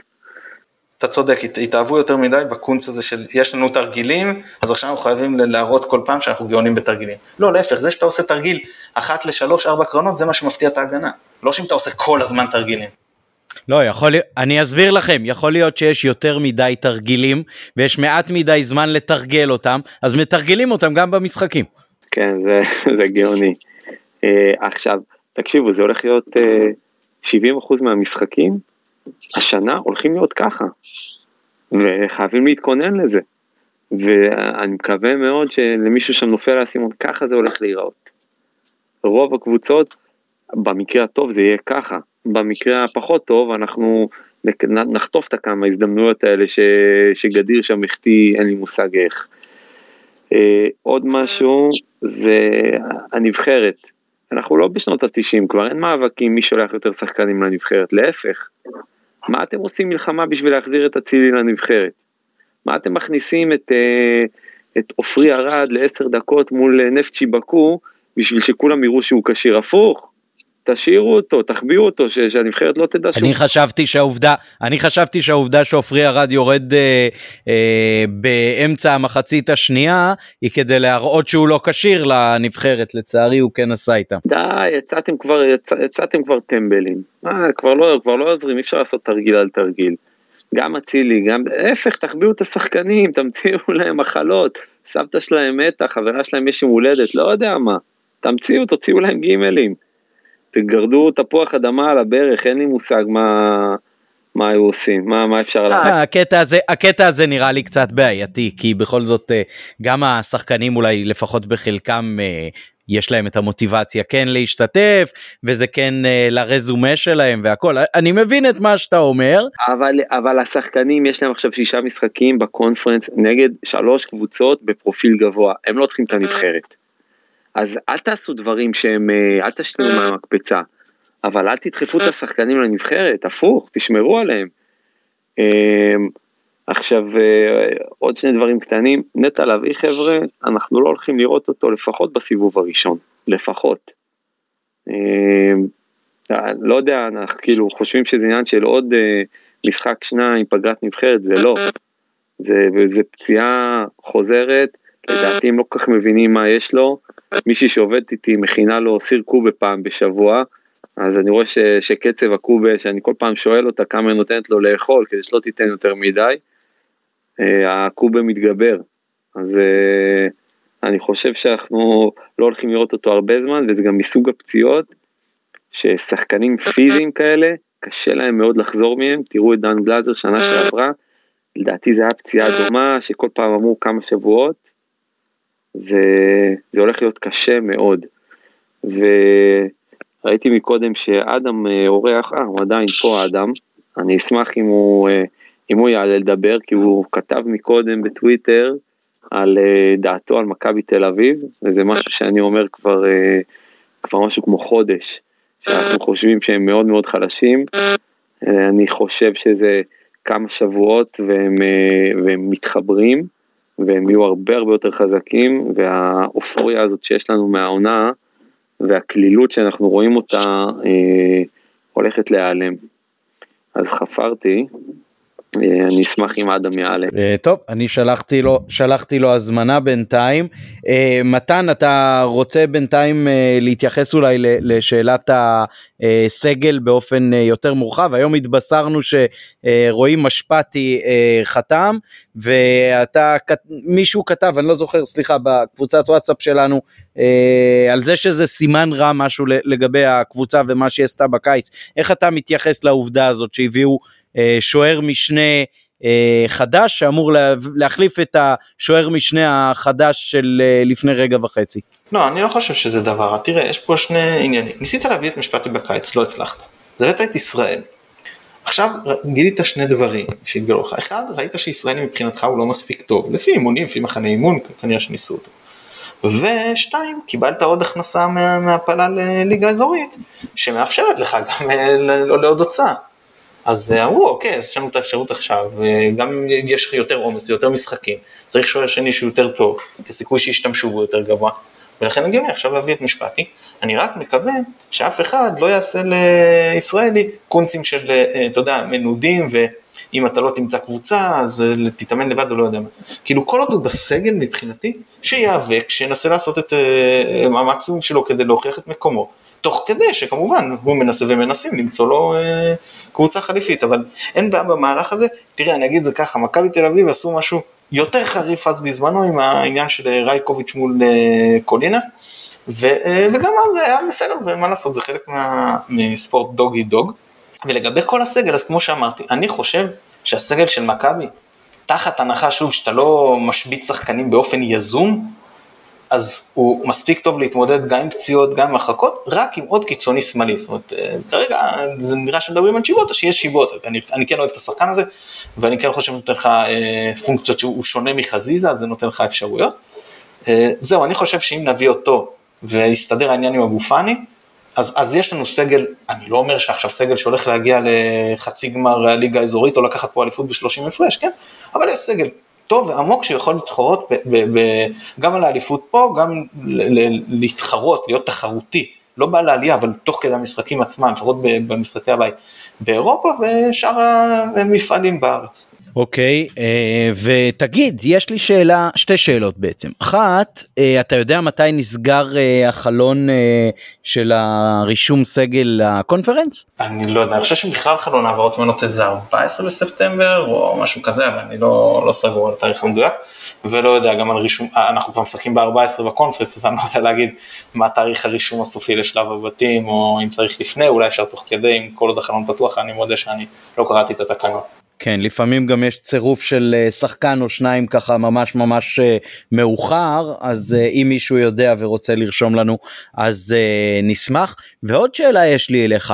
אתה צודק, התאהבו יותר מדי בקונץ הזה של יש לנו תרגילים, אז עכשיו אנחנו חייבים להראות כל פעם שאנחנו גאונים בתרגילים. לא, להפך, זה שאתה עושה תרגיל אחת לשלוש, ארבע קרנות, זה מה שמפתיע את ההגנה. לא שאם אתה עושה כל הזמן תרגילים. לא, יכול להיות, אני אסביר לכם, יכול להיות שיש יותר מדי תרגילים, ויש מעט מדי זמן לתרגל אותם, אז מתרגלים אותם גם במשחקים. כן, זה, זה גאוני. Uh, עכשיו, תקשיבו, זה הולך להיות uh, אה, 70% מהמשחקים, השנה הולכים להיות ככה, וחייבים להתכונן לזה. ואני מקווה מאוד שלמישהו שם נופל האסימון, ככה זה הולך להיראות. רוב הקבוצות, במקרה הטוב זה יהיה ככה, במקרה הפחות טוב אנחנו נחטוף את הכמה הזדמנויות האלה ש, שגדיר שם החטיא, אין לי מושג איך. אה, עוד משהו זה הנבחרת. אנחנו לא בשנות התשעים, כבר אין מאבקים מי שולח יותר שחקנים לנבחרת, להפך. מה אתם עושים מלחמה בשביל להחזיר את אצילי לנבחרת? מה אתם מכניסים את, אה, את עופרי ארד לעשר דקות מול נפצ'י בקו בשביל שכולם יראו שהוא כשיר הפוך? תשאירו אותו, תחביאו אותו, ש, שהנבחרת לא תדע שהוא... אני חשבתי שהעובדה, אני חשבתי שהעובדה שעופרי ארד יורד אה, אה, באמצע המחצית השנייה, היא כדי להראות שהוא לא כשיר לנבחרת, לצערי הוא כן עשה איתה. די, יצאתם כבר, יצא, יצאתם כבר טמבלים. אה, כבר לא, כבר לא עוזרים, אי אפשר לעשות תרגיל על תרגיל. גם אצילי, גם, להפך, תחביאו את השחקנים, תמציאו להם מחלות, סבתא שלהם מתה, חברה שלהם יש יום הולדת, לא יודע מה. תמציאו, תוציאו להם גימלים. תגרדו תפוח אדמה על הברך, אין לי מושג מה, מה היו עושים, מה, מה אפשר לעשות. אה, הקטע הזה, הקטע הזה נראה לי קצת בעייתי, כי בכל זאת אה, גם השחקנים אולי לפחות בחלקם אה, יש להם את המוטיבציה כן להשתתף, וזה כן לרזומה שלהם והכל, אני מבין את מה שאתה אומר. אבל, אבל השחקנים יש להם עכשיו שישה משחקים בקונפרנס נגד שלוש קבוצות בפרופיל גבוה, הם לא צריכים את הנבחרת. אז אל תעשו דברים שהם, אה, אל תשתנו מהמקפצה, אבל אל תדחפו את השחקנים לנבחרת, הפוך, תשמרו עליהם. אמ, עכשיו, אה, עוד שני דברים קטנים, נטע לביא חבר'ה, אנחנו לא הולכים לראות אותו לפחות בסיבוב הראשון, לפחות. אמ, לא יודע, אנחנו כאילו חושבים שזה עניין של עוד אה, משחק שניים, פגרת נבחרת, זה לא. זה, זה פציעה חוזרת, לדעתי הם לא כל כך מבינים מה יש לו, מישהי שעובדת איתי מכינה לו סיר קובה פעם בשבוע, אז אני רואה ש, שקצב הקובה, שאני כל פעם שואל אותה כמה היא נותנת לו לאכול, כדי שלא תיתן יותר מדי, אה, הקובה מתגבר. אז אה, אני חושב שאנחנו לא הולכים לראות אותו הרבה זמן, וזה גם מסוג הפציעות, ששחקנים פיזיים כאלה, קשה להם מאוד לחזור מהם, תראו את דן גלאזר שנה שעברה, לדעתי זה היה פציעה דומה, שכל פעם אמרו כמה שבועות, זה, זה הולך להיות קשה מאוד. וראיתי מקודם שאדם אה, אורח, אה, הוא עדיין פה אדם, אני אשמח אם הוא, אה, אם הוא יעלה לדבר, כי הוא כתב מקודם בטוויטר על אה, דעתו על מכבי תל אביב, וזה משהו שאני אומר כבר, כבר משהו כמו חודש, שאנחנו חושבים שהם מאוד מאוד חלשים. אני חושב שזה כמה שבועות והם, והם מתחברים. והם יהיו הרבה הרבה יותר חזקים, והאופוריה הזאת שיש לנו מהעונה, והקלילות שאנחנו רואים אותה, אה, הולכת להיעלם. אז חפרתי, אני אשמח אם אדם יעלה. אה, טוב, אני שלחתי לו, שלחתי לו הזמנה בינתיים. אה, מתן, אתה רוצה בינתיים להתייחס אולי לשאלת הסגל באופן יותר מורחב? היום התבשרנו שרועי משפטי חתם, ואתה, מישהו כתב, אני לא זוכר, סליחה, בקבוצת וואטסאפ שלנו, על זה שזה סימן רע משהו לגבי הקבוצה ומה שהיא עשתה בקיץ. איך אתה מתייחס לעובדה הזאת שהביאו אה, שוער משנה אה, חדש שאמור להחליף את השוער משנה החדש של אה, לפני רגע וחצי. לא, אני לא חושב שזה דבר, תראה, יש פה שני עניינים. ניסית להביא את משפטי בקיץ, לא הצלחת. אז הבאת את ישראל. עכשיו גילית שני דברים שהתגלו לך. אחד, ראית שישראלי מבחינתך הוא לא מספיק טוב, לפי אימונים, לפי מחנה אימון, כנראה שניסו אותו. ושתיים, קיבלת עוד הכנסה מהפלה לליגה אזורית, שמאפשרת לך גם לעוד הוצאה. אז אה, אמרו, אוקיי, אז יש לנו את האפשרות עכשיו, גם אם יש לך יותר עומס ויותר משחקים, צריך שוער שני שהוא יותר טוב, כסיכוי שישתמשו בו יותר גבוה, ולכן הגיוני עכשיו להביא את משפטי. אני רק מקווה שאף אחד לא יעשה לישראלי קונצים של, אה, אתה יודע, מנודים, ואם אתה לא תמצא קבוצה, אז אה, תתאמן לבד או לא יודע מה. כאילו, כל עוד הוא בסגל מבחינתי, שיאבק, שינסה לעשות את המקסימום שלו כדי להוכיח את מקומו. תוך כדי שכמובן הוא מנסה ומנסים למצוא לו אה, קבוצה חליפית, אבל אין בעיה במהלך הזה. תראה, אני אגיד את זה ככה, מכבי תל אביב עשו משהו יותר חריף אז בזמנו עם העניין של אה, רייקוביץ' מול אה, קולינס, ו, אה, וגם אז זה היה בסדר, זה מה לעשות, זה חלק מה, מספורט דוגי דוג. ולגבי כל הסגל, אז כמו שאמרתי, אני חושב שהסגל של מכבי, תחת הנחה שוב שאתה לא משבית שחקנים באופן יזום, אז הוא מספיק טוב להתמודד גם עם פציעות, גם עם הרחקות, רק עם עוד קיצוני שמאלי. זאת אומרת, אה, כרגע זה נראה שמדברים על שיבות, שיש שיבות. אני, אני כן אוהב את השחקן הזה, ואני כן חושב שנותן לך אה, פונקציות שהוא שונה מחזיזה, אז זה נותן לך אפשרויות. אה, זהו, אני חושב שאם נביא אותו ויסתדר העניין עם אבו פאני, אז, אז יש לנו סגל, אני לא אומר שעכשיו סגל שהולך להגיע לחצי גמר הליגה האזורית או לקחת פה אליפות ב-30 הפרש, כן? אבל יש סגל טוב ועמוק שיכול להתחרות ב, ב, ב, גם על האליפות פה, גם ל, ל, להתחרות, להיות תחרותי, לא בא לעלייה, אבל תוך כדי המשחקים עצמם, לפחות במשחקי הבית, באירופה ושאר המפעלים בארץ. אוקיי, okay, אה, ותגיד, יש לי שאלה, שתי שאלות בעצם. אחת, אה, אתה יודע מתי נסגר אה, החלון של הרישום סגל לקונפרנס? אני לא יודע, אני חושב שבכלל חלון העברות מנות איזה 14 בספטמבר או משהו כזה, אבל אני לא, לא סגור על התאריך המדויק, ולא יודע גם על רישום, אנחנו כבר משחקים ב-14 בקונפרנס, אז אני לא יודע להגיד מה תאריך הרישום הסופי לשלב הבתים, או אם צריך לפני, אולי אפשר תוך כדי, אם כל עוד החלון פתוח, אני מודה שאני לא קראתי את התקנות. כן, לפעמים גם יש צירוף של אה, שחקן או שניים ככה ממש ממש אה, מאוחר, אז אה, אם מישהו יודע ורוצה לרשום לנו, אז נשמח. ועוד שאלה יש לי אליך,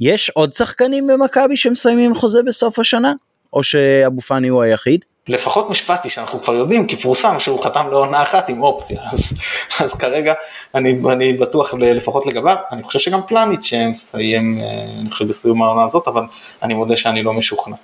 יש עוד שחקנים במכבי שמסיימים חוזה בסוף השנה? או שאבו פאני הוא היחיד? לפחות משפטי שאנחנו כבר יודעים, כי פורסם שהוא חתם לעונה אחת עם אופציה, אז, אז כרגע אני, אני בטוח לפחות לגביו, אני חושב שגם פלניץ' שמסיים, אני חושב בסיום העונה הזאת, אבל אני מודה שאני לא משוכנע.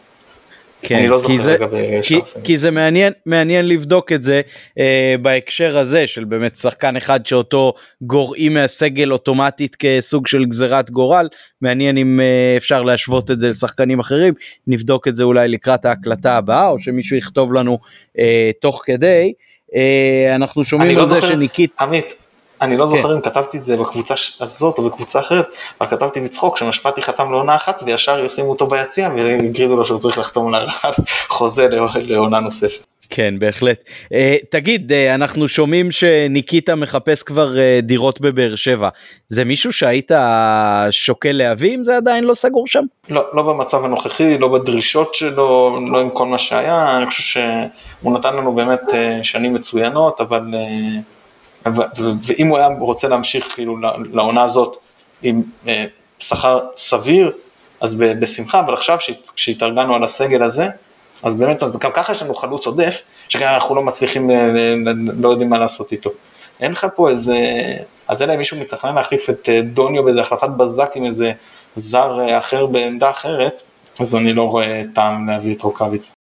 כן, אני לא זוכר זה, לגבי כי, כי זה מעניין מעניין לבדוק את זה אה, בהקשר הזה של באמת שחקן אחד שאותו גורעים מהסגל אוטומטית כסוג של גזירת גורל מעניין אם אה, אפשר להשוות את זה לשחקנים אחרים נבדוק את זה אולי לקראת ההקלטה הבאה או שמישהו יכתוב לנו אה, תוך כדי. אה, אנחנו שומעים לא על לא זה שניקית. עמית, אני לא זוכר כן. אם כתבתי את זה בקבוצה הזאת או בקבוצה אחרת, אבל כתבתי בצחוק שמשפטי חתם לעונה אחת וישר ישימו אותו ביציע ויגידו לו שהוא צריך לחתום על הארכת חוזה לעונה נוספת. כן בהחלט. Uh, תגיד uh, אנחנו שומעים שניקיטה מחפש כבר uh, דירות בבאר שבע זה מישהו שהיית שוקל להביא אם זה עדיין לא סגור שם? לא, לא במצב הנוכחי, לא בדרישות שלו, לא עם כל מה שהיה, אני חושב שהוא נתן לנו באמת שנים מצוינות אבל ואם הוא היה רוצה להמשיך כאילו לעונה הזאת עם אה, שכר סביר, אז בשמחה, אבל עכשיו כשהתארגנו על הסגל הזה, אז באמת, אז גם ככה יש לנו חלוץ עודף, שכן אנחנו לא מצליחים, אה, לא יודעים מה לעשות איתו. אין לך פה איזה, אז אלא אם מישהו מתכנן להחליף את אה, דוניו באיזה החלפת בזק עם איזה זר אחר בעמדה אחרת, אז אני לא רואה טעם להביא את רוקאביץ.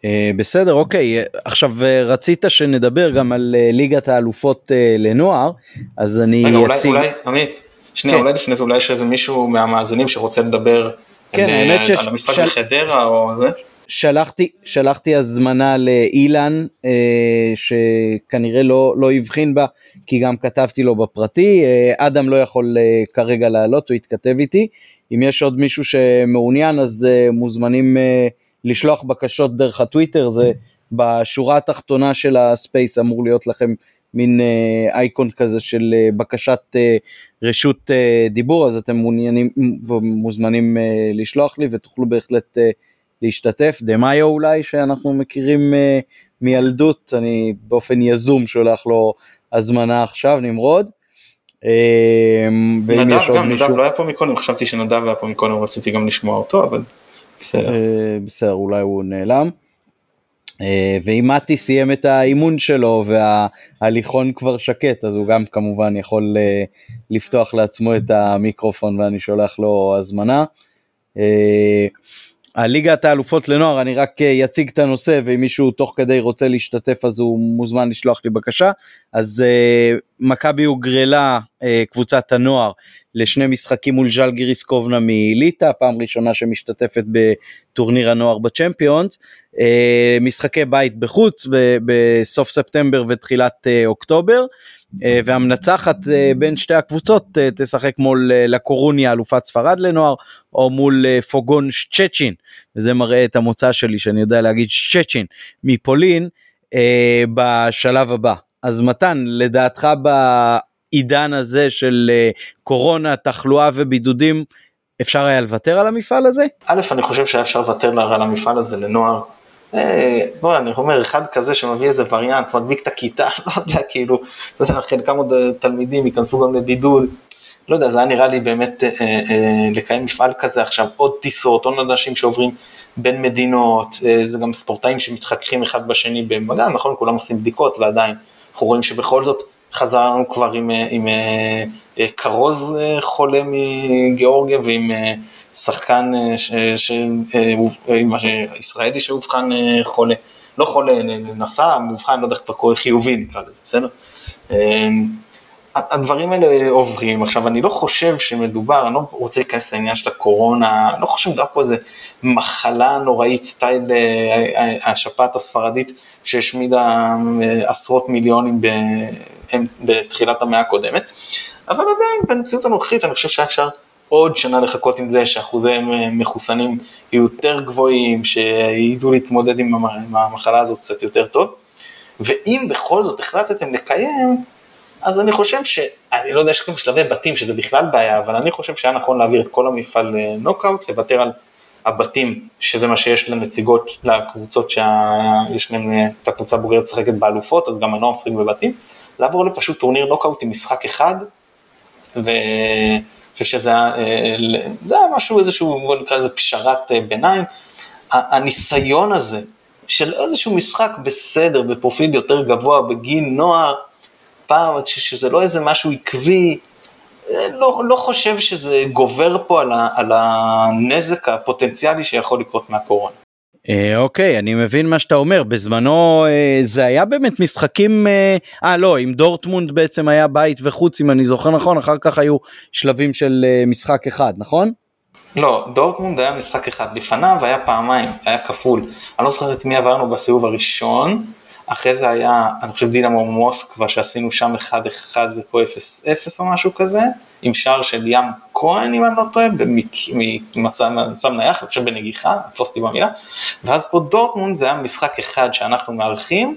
Uh, בסדר אוקיי עכשיו uh, רצית שנדבר גם על uh, ליגת האלופות לנוער אז אני רגע, אציג... אולי, אולי עמית, שנייה כן. אולי לפני זה אולי יש איזה מישהו מהמאזינים שרוצה לדבר כן, על, האמת שש... על המשחק של... בחדרה או זה. שלחתי שלחתי הזמנה לאילן אה, שכנראה לא לא הבחין בה כי גם כתבתי לו בפרטי אה, אדם לא יכול אה, כרגע לעלות הוא התכתב איתי אם יש עוד מישהו שמעוניין אז אה, מוזמנים אה, לשלוח בקשות דרך הטוויטר, זה בשורה התחתונה של הספייס אמור להיות לכם מין אה, אייקון כזה של אה, בקשת אה, רשות דיבור, אז אתם מעוניינים ומוזמנים לשלוח לי ותוכלו בהחלט להשתתף. דה מאיו אולי, שאנחנו מכירים מילדות, אני באופן יזום שולח לו הזמנה עכשיו, נמרוד. נדב גם, מישהו... נדב לא היה פה מקודם, חשבתי שנדב היה פה מקודם, רציתי גם לשמוע אותו, אבל בסדר. אה, בסדר, אולי הוא נעלם. אה, ואם מתי סיים את האימון שלו וההליכון כבר שקט, אז הוא גם כמובן יכול אה, לפתוח לעצמו את המיקרופון ואני שולח לו הזמנה. הליגת האלופות לנוער, אני רק אציג את הנושא ואם מישהו תוך כדי רוצה להשתתף אז הוא מוזמן לשלוח לי בקשה. אז מכבי הוגרלה קבוצת הנוער לשני משחקים מול ז'לגיריס קובנה מליטא, פעם ראשונה שמשתתפת בטורניר הנוער בצ'מפיונס, אה, משחקי בית בחוץ בסוף ספטמבר ותחילת אה, אוקטובר, אה, והמנצחת בין שתי הקבוצות תשחק מול לקורוניה אלופת ספרד לנוער, או מול פוגון צ'צ'ין, וזה מראה את המוצא שלי שאני יודע להגיד צ'צ'ין מפולין בשלב הבא. אז מתן, לדעתך בעידן הזה של אה, קורונה, תחלואה ובידודים, אפשר היה לוותר על המפעל הזה? א', אני חושב שהיה אפשר לוותר על המפעל הזה לנוער. אה, לא, אני אומר, אחד כזה שמביא איזה וריאנט, מדביק את הכיתה, לא יודע, כאילו, חלקם עוד אה, תלמידים ייכנסו גם לבידוד. לא יודע, זה היה נראה לי באמת אה, אה, לקיים מפעל כזה עכשיו, עוד טיסות, עוד אנשים שעוברים בין מדינות, אה, זה גם ספורטאים שמתחככים אחד בשני במגע, נכון, כולם עושים בדיקות ועדיין, אנחנו רואים שבכל זאת חזר לנו כבר עם, אה, עם אה, אה, כרוז אה, חולה מגיאורגיה ועם אה, שחקן אה, ש, ש, אה, אה, ישראלי שאובחן אה, חולה, לא חולה, נסע, מאובחן, לא יודע איך קורא, חיובי נקרא לזה, בסדר? אה, הדברים האלה עוברים. עכשיו, אני לא חושב שמדובר, אני לא רוצה להיכנס לעניין של הקורונה, אני לא חושב שמדובר פה איזה מחלה נוראית, סטייל אה, השפעת הספרדית שהשמידה אה, עשרות מיליונים בתחילת המאה הקודמת, אבל עדיין, במציאות הנוכחית, אני חושב שהיה אפשר עוד שנה לחכות עם זה, שאחוזי מחוסנים יהיו יותר גבוהים, שידעו להתמודד עם המחלה הזאת קצת יותר טוב. ואם בכל זאת החלטתם לקיים, אז אני חושב ש... אני לא יודע, יש גם שלבי בתים שזה בכלל בעיה, אבל אני חושב שהיה נכון להעביר את כל המפעל לנוקאוט, לוותר על הבתים, שזה מה שיש לנציגות, לקבוצות שיש להן את הקבוצה הבוגרת משחקת באלופות, אז גם הנוער משחק בבתים, לעבור לפשוט טורניר נוקאוט עם משחק אחד, ואני חושב שזה היה, זה היה משהו, איזשהו, בוא נקרא לזה פשרת ביניים. הניסיון הזה של איזשהו משחק בסדר, בפרופיל יותר גבוה, בגיל נוער, פעם, שזה לא איזה משהו עקבי, לא, לא חושב שזה גובר פה על, ה, על הנזק הפוטנציאלי שיכול לקרות מהקורונה. אה, אוקיי, אני מבין מה שאתה אומר, בזמנו אה, זה היה באמת משחקים, אה, אה לא, עם דורטמונד בעצם היה בית וחוץ אם אני זוכר נכון, אחר כך היו שלבים של משחק אחד, נכון? לא, דורטמונד היה משחק אחד, לפניו היה פעמיים, היה כפול. אני לא זוכר את מי עברנו בסיבוב הראשון, אחרי זה היה, אני חושב דינמו מוסקבה שעשינו שם 1-1 ופה 0-0 או משהו כזה, עם שער של ים כהן אם אני לא טועה, ממצב נייח, אני חושב בנגיחה, תפוס אותי במילה, ואז פה דורטמונד זה היה משחק אחד שאנחנו מארחים,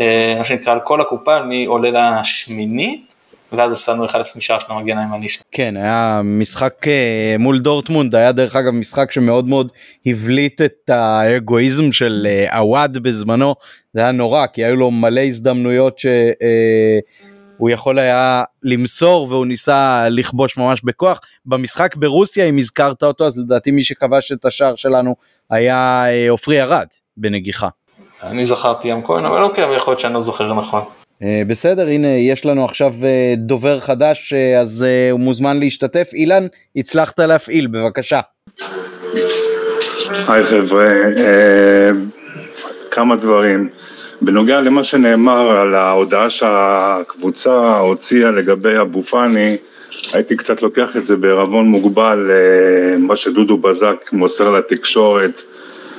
אה, מה שנקרא על כל הקופה, מי עולה לשמינית, ואז הפסדנו 1-0 משער של המגן הימני שלנו. כן, היה משחק אה, מול דורטמונד, היה דרך אגב משחק שמאוד מאוד הבליט את האגואיזם של אה, עווד בזמנו, זה היה נורא, כי היו לו מלא הזדמנויות שהוא יכול היה למסור והוא ניסה לכבוש ממש בכוח. במשחק ברוסיה, אם הזכרת אותו, אז לדעתי מי שכבש את השער שלנו היה עופרי ארד בנגיחה. אני זכרתי ים כהן, אבל אוקיי, אבל יכול להיות שאני לא זוכר נכון. Uh, בסדר הנה יש לנו עכשיו uh, דובר חדש uh, אז הוא מוזמן להשתתף אילן הצלחת להפעיל בבקשה. היי חבר'ה כמה דברים בנוגע למה שנאמר על ההודעה שהקבוצה הוציאה לגבי אבו פאני הייתי קצת לוקח את זה בערבון מוגבל מה שדודו בזק מוסר לתקשורת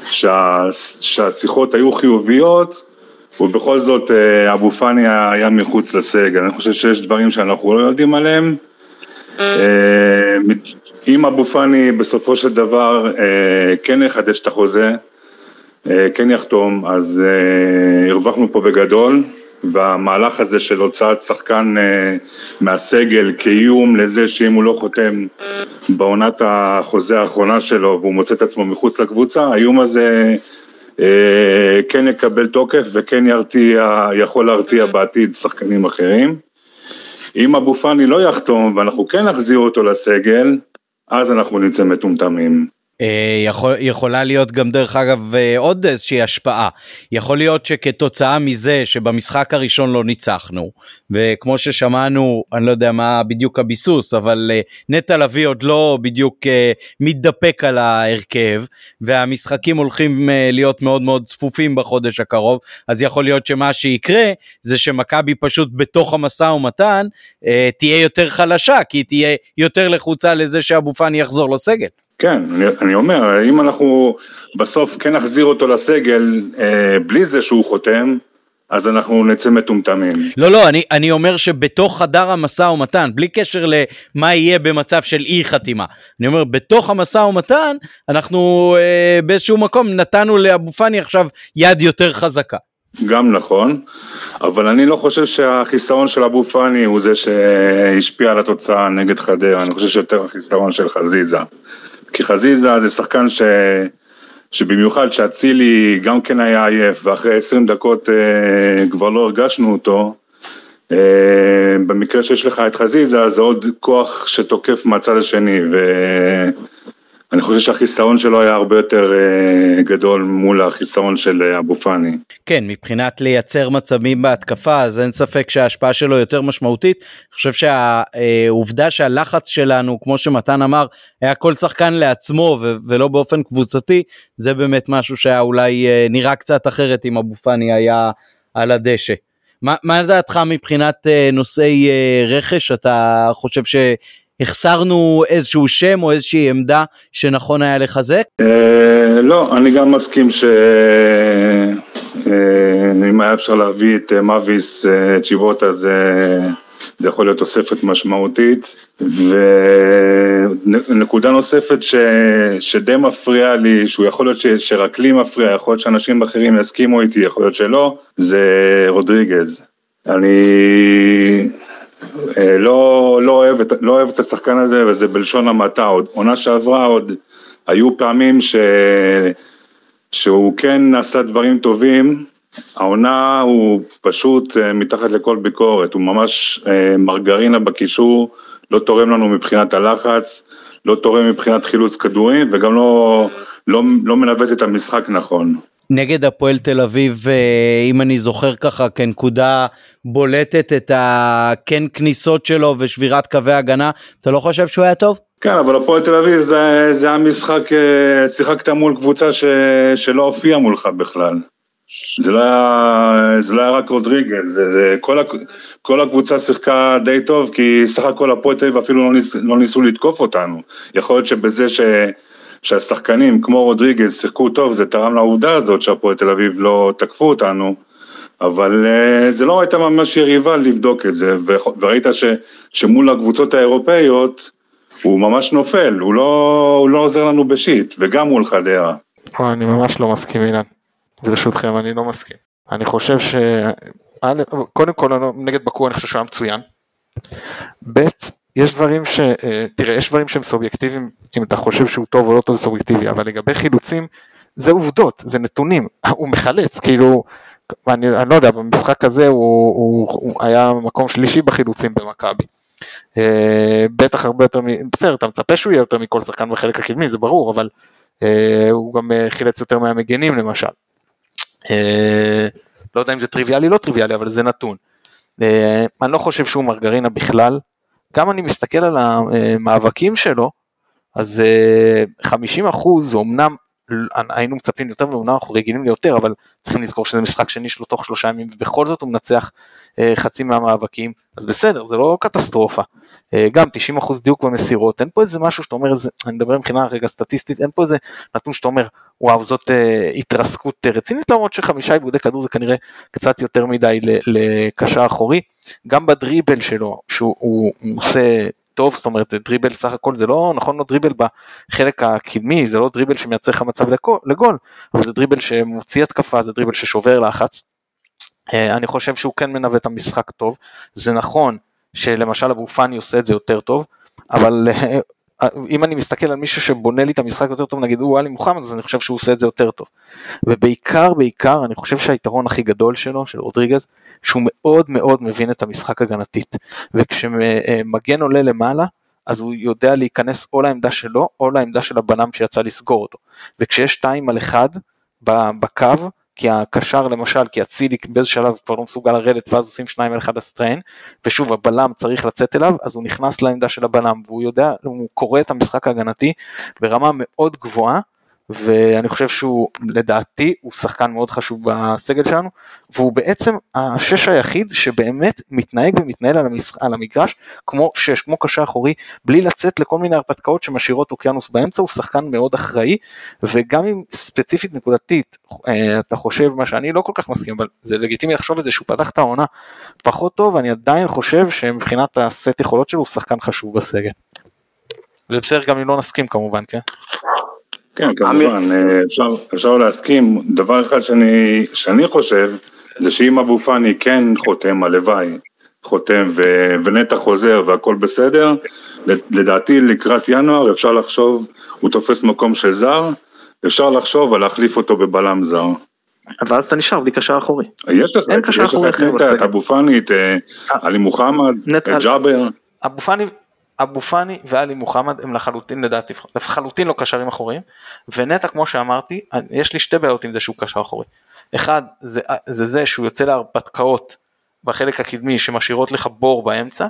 שה, שהשיחות היו חיוביות ובכל זאת אה, אבו פאני היה מחוץ לסגל, אני חושב שיש דברים שאנחנו לא יודעים עליהם. אה, אם אבו פאני בסופו של דבר אה, כן יחדש את החוזה, כן יחתום, אז הרווחנו פה בגדול, והמהלך הזה של הוצאת שחקן מהסגל כאיום לזה שאם הוא לא חותם בעונת החוזה האחרונה שלו והוא מוצא את עצמו מחוץ לקבוצה, האיום הזה כן יקבל תוקף וכן ירתיע, יכול להרתיע בעתיד שחקנים אחרים. אם אבו פאני לא יחתום ואנחנו כן נחזיר אותו לסגל, אז אנחנו נצא מטומטמים. אה, יכול, יכולה להיות גם דרך אגב אה, עוד איזושהי השפעה. יכול להיות שכתוצאה מזה שבמשחק הראשון לא ניצחנו, וכמו ששמענו, אני לא יודע מה בדיוק הביסוס, אבל אה, נטע לביא עוד לא בדיוק מתדפק על ההרכב, והמשחקים הולכים להיות מאוד מאוד צפופים בחודש הקרוב, אז יכול להיות שמה שיקרה זה שמכבי פשוט בתוך המשא ומתן תהיה יותר חלשה, כי היא תהיה יותר לחוצה לזה שאבו פאני יחזור לסגל. כן, אני, אני אומר, אם אנחנו בסוף כן נחזיר אותו לסגל אה, בלי זה שהוא חותם, אז אנחנו נצא מטומטמים. לא, לא, אני, אני אומר שבתוך חדר המשא ומתן, בלי קשר למה יהיה במצב של אי חתימה, אני אומר, בתוך המשא ומתן, אנחנו אה, באיזשהו מקום נתנו לאבו פאני עכשיו יד יותר חזקה. גם נכון, אבל אני לא חושב שהחיסרון של אבו פאני הוא זה שהשפיע על התוצאה נגד חדרה, אני חושב שיותר החיסרון של חזיזה. כי חזיזה זה שחקן ש... שבמיוחד שאצילי גם כן היה עייף ואחרי 20 דקות אה, כבר לא הרגשנו אותו, אה, במקרה שיש לך את חזיזה זה עוד כוח שתוקף מהצד השני ואני חושב שהחיסרון שלו היה הרבה יותר אה, גדול מול החיסרון של אה, אבו פאני. כן, מבחינת לייצר מצבים בהתקפה, אז אין ספק שההשפעה שלו יותר משמעותית. אני חושב שהעובדה שהלחץ שלנו, כמו שמתן אמר, היה כל שחקן לעצמו ולא באופן קבוצתי, זה באמת משהו שהיה אולי נראה קצת אחרת אם אבו פאני היה על הדשא. מה, מה דעתך מבחינת נושאי רכש? אתה חושב שהחסרנו איזשהו שם או איזושהי עמדה שנכון היה לחזק? Uh, לא, אני גם מסכים שאם uh, היה אפשר להביא את מאביס צ'יבוטה זה... זה יכול להיות תוספת משמעותית. ונקודה נוספת ש, שדי מפריע לי, שהוא יכול להיות ש, שרק לי מפריע, יכול להיות שאנשים אחרים יסכימו איתי, יכול להיות שלא, זה רודריגז. אני אה, לא, לא, אוהב לא אוהב את השחקן הזה, וזה בלשון המעטה, עוד עונה שעברה עוד היו פעמים ש, שהוא כן עשה דברים טובים, העונה הוא פשוט אה, מתחת לכל ביקורת, הוא ממש אה, מרגרינה בקישור, לא תורם לנו מבחינת הלחץ, לא תורם מבחינת חילוץ כדורים וגם לא, לא, לא מנווט את המשחק נכון. נגד הפועל תל אביב, אה, אם אני זוכר ככה כנקודה בולטת את הכן כניסות שלו ושבירת קווי הגנה, אתה לא חושב שהוא היה טוב? כן, אבל הפועל תל אביב זה, זה המשחק, שיחקת מול קבוצה ש, שלא הופיעה מולך בכלל. זה לא היה, זה לא היה רק רודריגז, זה, זה, כל, כל הקבוצה שיחקה די טוב, כי סך הכל הפועל תל אביב אפילו לא, ניס, לא ניסו לתקוף אותנו. יכול להיות שבזה ש, שהשחקנים כמו רודריגז שיחקו טוב, זה תרם לעובדה הזאת שהפועל תל אביב לא תקפו אותנו, אבל uh, זה לא הייתה ממש יריבה לבדוק את זה, וראית ש, שמול הקבוצות האירופאיות, הוא ממש נופל, הוא לא, הוא לא עוזר לנו בשיט, וגם מול חדרה. אני ממש לא מסכים אילן. ברשותכם, אני לא מסכים. אני חושב ש... קודם כל, נגד בקור אני חושב שהוא היה מצוין. ב', יש דברים ש... אה, תראה, יש דברים שהם סובייקטיביים, אם אתה חושב שהוא טוב או לא טוב סובייקטיבי, אבל לגבי חילוצים, זה עובדות, זה נתונים. הוא מחלץ, כאילו, אני, אני לא יודע, במשחק הזה הוא, הוא, הוא היה מקום שלישי בחילוצים במכבי. אה, בטח הרבה יותר, בסדר, אתה מצפה שהוא יהיה יותר מכל שחקן בחלק הקדמי, זה ברור, אבל אה, הוא גם חילץ יותר מהמגנים למשל. אה, לא יודע אם זה טריוויאלי, לא טריוויאלי, אבל זה נתון. אה, אני לא חושב שהוא מרגרינה בכלל. גם אני מסתכל על המאבקים שלו, אז 50 אה, אחוז, אמנם היינו מצפים יותר ואומנם אנחנו רגילים ליותר, אבל צריכים לזכור שזה משחק שני שלו תוך שלושה ימים, ובכל זאת הוא מנצח חצי מהמאבקים, אז בסדר, זה לא קטסטרופה. גם 90% דיוק במסירות, אין פה איזה משהו שאתה אומר, אני מדבר מבחינה רגע סטטיסטית, אין פה איזה נתון שאתה אומר, וואו זאת uh, התרסקות uh, רצינית למרות שחמישה עיבודי כדור זה כנראה קצת יותר מדי לקשר אחורי. גם בדריבל שלו שהוא הוא, הוא עושה טוב זאת אומרת דריבל סך הכל זה לא נכון לא דריבל בחלק הקדמי זה לא דריבל שמייצר לך מצב לגול אבל זה דריבל שמוציא התקפה זה דריבל ששובר לחץ. Uh, אני חושב שהוא כן מנווט את המשחק טוב זה נכון שלמשל אבו פאני עושה את זה יותר טוב אבל אם אני מסתכל על מישהו שבונה לי את המשחק יותר טוב, נגיד הוא עלי מוחמד, אז אני חושב שהוא עושה את זה יותר טוב. ובעיקר, בעיקר, אני חושב שהיתרון הכי גדול שלו, של רודריגז, שהוא מאוד מאוד מבין את המשחק הגנתית. וכשמגן עולה למעלה, אז הוא יודע להיכנס או לעמדה שלו, או לעמדה של הבנם שיצא לסגור אותו. וכשיש שתיים על אחד בקו, כי הקשר למשל, כי אצילי באיזה שלב כבר לא מסוגל לרדת ואז עושים שניים על אחד הסטריין, ושוב הבלם צריך לצאת אליו, אז הוא נכנס לעמדה של הבלם והוא יודע, הוא קורא את המשחק ההגנתי ברמה מאוד גבוהה, ואני חושב שהוא לדעתי הוא שחקן מאוד חשוב בסגל שלנו והוא בעצם השש היחיד שבאמת מתנהג ומתנהל על, המשח... על המגרש כמו שש, כמו קשה אחורי, בלי לצאת לכל מיני הרפתקאות שמשאירות אוקיינוס באמצע, הוא שחקן מאוד אחראי וגם אם ספציפית נקודתית אה, אתה חושב מה שאני לא כל כך מסכים אבל זה לגיטימי לחשוב את זה שהוא פתח את העונה פחות טוב, אני עדיין חושב שמבחינת הסט יכולות שלו הוא שחקן חשוב בסגל. זה בסדר גם אם לא נסכים כמובן, כן? כן, כמובן, אה, אפשר, אפשר להסכים. דבר אחד שאני, שאני חושב, זה שאם אבו פאני כן חותם, הלוואי, חותם ו- ונטע חוזר והכל בסדר, לדעתי לקראת ינואר אפשר לחשוב, הוא תופס מקום של זר, אפשר לחשוב על להחליף אותו בבלם זר. ואז אתה נשאר בלי קשר אחורי. יש לך, את נטע, את. אבו פאני, את אה, עלי מוחמד, את ג'אבר. אבו פאני, אבו פאני ואלי מוחמד הם לחלוטין לדעתי, לחלוטין לא קשרים אחוריים, ונטע כמו שאמרתי, יש לי שתי בעיות עם זה שהוא קשר אחורי. אחד, זה זה, זה שהוא יוצא להרפתקאות בחלק הקדמי שמשאירות לך בור באמצע,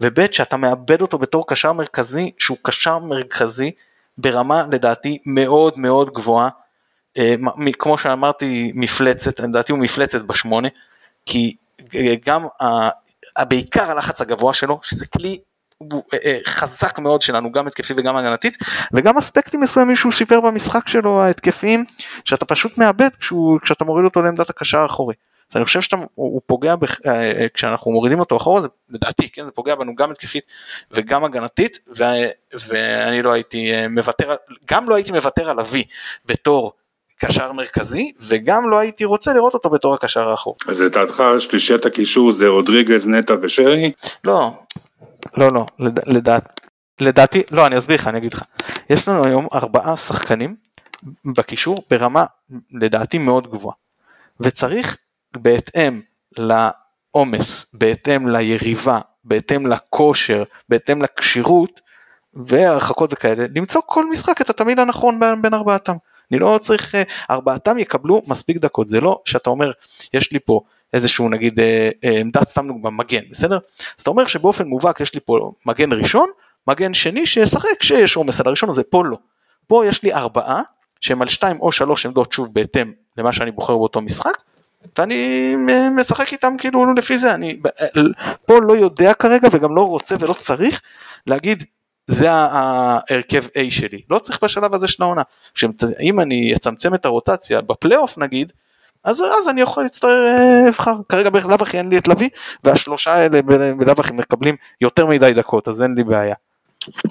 וב' שאתה מאבד אותו בתור קשר מרכזי, שהוא קשר מרכזי ברמה לדעתי מאוד מאוד גבוהה, אה, כמו שאמרתי מפלצת, לדעתי הוא מפלצת בשמונה, כי אה, גם ה- בעיקר הלחץ הגבוה שלו, שזה כלי חזק מאוד שלנו, גם התקפי וגם הגנתית, וגם אספקטים מסוימים שהוא שיפר במשחק שלו, ההתקפיים, שאתה פשוט מאבד כשהוא, כשאתה מוריד אותו לעמדת הקשר האחורי. אז אני חושב שהוא הוא פוגע, בח, אה, אה, כשאנחנו מורידים אותו אחורה, זה לדעתי, כן, זה פוגע בנו גם התקפית וגם הגנתית, ו, ואני לא הייתי אה, מוותר, גם לא הייתי מוותר על אבי בתור קשר מרכזי, וגם לא הייתי רוצה לראות אותו בתור הקשר האחורי. אז לדעתך שלישיית הקישור זה רודריגז, נטע ושרי? לא, לא, לא, לד, לדעת, לדעתי, לא, אני אסביר לך, אני אגיד לך. יש לנו היום ארבעה שחקנים בקישור ברמה, לדעתי, מאוד גבוהה. וצריך בהתאם לעומס, בהתאם ליריבה, בהתאם לכושר, בהתאם לכשירות והרחקות וכאלה, למצוא כל משחק את התמיד הנכון בין, בין ארבעתם. אני לא צריך, אה, ארבעתם יקבלו מספיק דקות, זה לא שאתה אומר, יש לי פה איזשהו נגיד אה, אה, עמדת סתם דוגמא מגן, בסדר? אז אתה אומר שבאופן מובהק יש לי פה מגן ראשון, מגן שני שישחק כשיש עומס על הראשון הזה, פה לא. פה יש לי ארבעה שהם על שתיים או שלוש עמדות שוב בהתאם למה שאני בוחר באותו משחק, ואני אה, משחק איתם כאילו לפי זה, אני פה לא יודע כרגע וגם לא רוצה ולא צריך להגיד זה ההרכב A שלי, לא צריך בשלב הזה של העונה. אם אני אצמצם את הרוטציה בפלייאוף נגיד, אז, אז אני יכול להצטער לבחר, כרגע בלאו הכי אין לי את לביא, והשלושה האלה בלאו הכי מקבלים יותר מדי דקות, אז אין לי בעיה.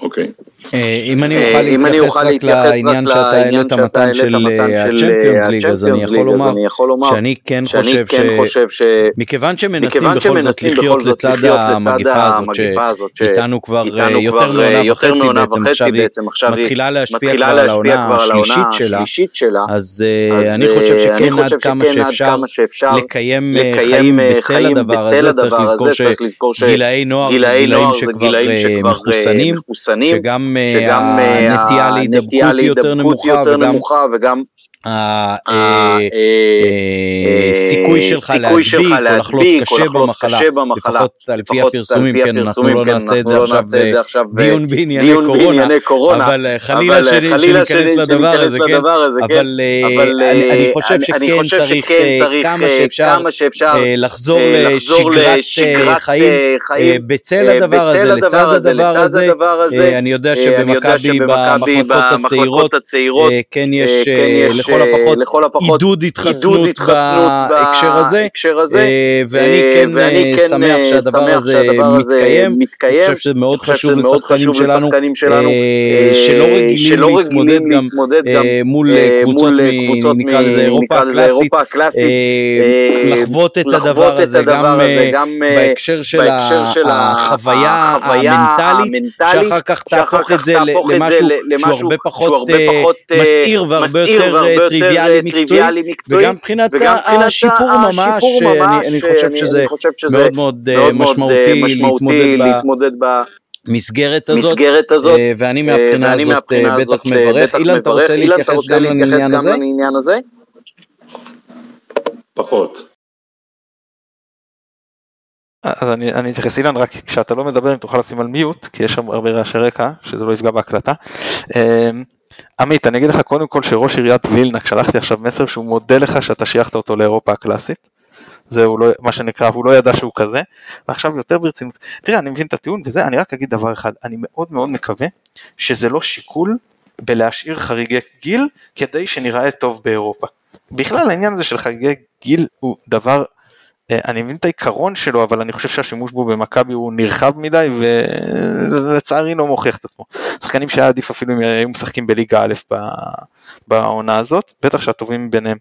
אוקיי. אה, אם אני אה, אוכל להתייחס רק לעניין שאתה העלית שאתה מתן העלית של מתן אה, של, ה-Champions יכול League, אז לומר אני יכול לומר שאני כן חושב כן ש... חושב ש... מכיוון שמנסים בכל זאת לחיות לצד המגיפה הזאת שאיתנו כבר יותר מעונה וחצי בעצם. עכשיו מתחילה להשפיע כבר על העונה השלישית שלה. אז אני חושב שכן עד כמה שאפשר לקיים חיים בצל הדבר הזה צריך לזכור שגילאי נוער זה גילאים שכבר מחוסנים מחוסנים, שגם אה, שגם אה, הנטייה להידבקות יותר נמוכה וגם נמוכה וגם ה- ה- אה, אה, הסיכוי שלך להדביק או לחלות קשה במחלה, לפחות על פי הפרסומים, כן, אנחנו לא כן, נעשה את זה לא עכשיו דיון בענייני קורונה, אבל אה, חלילה אה, שניכנס לדבר הזה, כן, לדבר הזה, כן, אבל אה, אני- אה, חושב שכן צריך אה, כמה אה, שאפשר אה, לחזור אה, לשגרת אה, חיים אה, אה, בצל אה, הדבר הזה, לצד הדבר הזה, אה, אני יודע אה, שבמכבי במחלקות הצעירות אה, כן יש אה, כן אה, יש, לכל הפחות לכל הפחות עידוד התחסנות התחסנות בהקשר הזה, בהקשר הזה, אה, ואני אה, כן ואני אה, כן, שמח שהדבר שמח הזה מתקיים, אני מתקיים. חושב שזה מאוד אני חושב חשוב שזה מאוד לשחקנים חשוב שלנו, לשחקנים שלנו, אה, שלא רגילים להתמודד גם מול קבוצות, נקרא לזה אירופה הקלאסית, לחוות את הדבר הזה גם בהקשר של החוויה המנטלית, שאחר כך תהפוך את זה למשהו שהוא הרבה פחות מסעיר והרבה יותר, טריוויאלי אה, מקצועי, טריוויאלי מקצועי, וגם מבחינת השיפור ממש, אני חושב אני- שזה אני חושב שזה מאוד מאוד אה, אה, משמעותי משמעותי להתמודד להתמודד במסגרת הזאת, במסגרת הזאת, ואני מהבחינה ואני הזאת מהבחינה הזאת בטח מברך. בטח אילן, אתה. רוצה אילן, אתה להתייחס רוצה גם להתייחס לעניין גם הזה? לעניין הזה? פחות. אז אני, אני אתייחס אילן רק כשאתה לא מדבר אם תוכל לשים על מיוט כי יש שם הרבה רעשי רקע שזה לא יפגע בהקלטה. עמית אני אגיד לך קודם כל שראש עיריית וילנה שלחתי עכשיו מסר שהוא מודה לך שאתה שייכת אותו לאירופה הקלאסית. זהו לא, מה שנקרא הוא לא ידע שהוא כזה ועכשיו יותר ברצינות תראה אני מבין את הטיעון וזה אני רק אגיד דבר אחד אני מאוד מאוד מקווה שזה לא שיקול בלהשאיר חריגי גיל כדי שנראה טוב באירופה. בכלל העניין הזה של חריגי גיל הוא דבר אני מבין את העיקרון שלו אבל אני חושב שהשימוש בו במכבי הוא נרחב מדי ולצערי לא מוכיח את עצמו. שחקנים שהיה עדיף אפילו אם היו משחקים בליגה א' בעונה הזאת בטח שהטובים ביניהם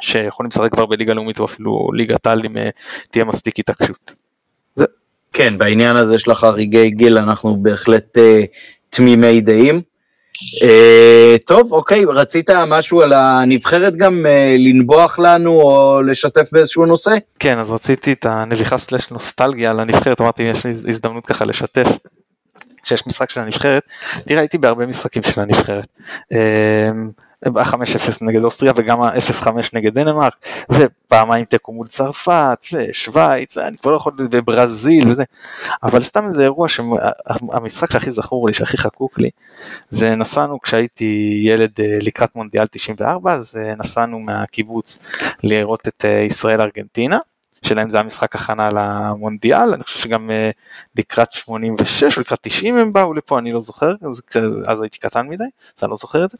שיכולים לשחק כבר בליגה לאומית או אפילו ליגת על אם אה, תהיה מספיק התעקשות. כן, בעניין הזה של החריגי גיל אנחנו בהחלט אה, תמימי דעים. אה, טוב, אוקיי, רצית משהו על הנבחרת גם אה, לנבוח לנו או לשתף באיזשהו נושא? כן, אז רציתי את הנביחה סלש נוסטלגיה על הנבחרת, אמרתי יש לי הזדמנות ככה לשתף. שיש משחק של הנבחרת, תראה הייתי בהרבה משחקים של הנבחרת. ה-5-0 נגד אוסטריה וגם ה-0-5 נגד דנמרק, ופעמיים תיקו מול צרפת, ושוויץ, אני כבר לא יכול, וברזיל וזה, אבל סתם איזה אירוע שהמשחק שהכי זכור לי, שהכי חקוק לי, זה נסענו כשהייתי ילד אה, לקראת מונדיאל 94, אז אה, נסענו מהקיבוץ לראות את אה, ישראל ארגנטינה. שלהם זה היה משחק הכנה למונדיאל, אני חושב שגם uh, לקראת 86 או לקראת 90 הם באו לפה, אני לא זוכר, אז, אז הייתי קטן מדי, אז אני לא זוכר את זה.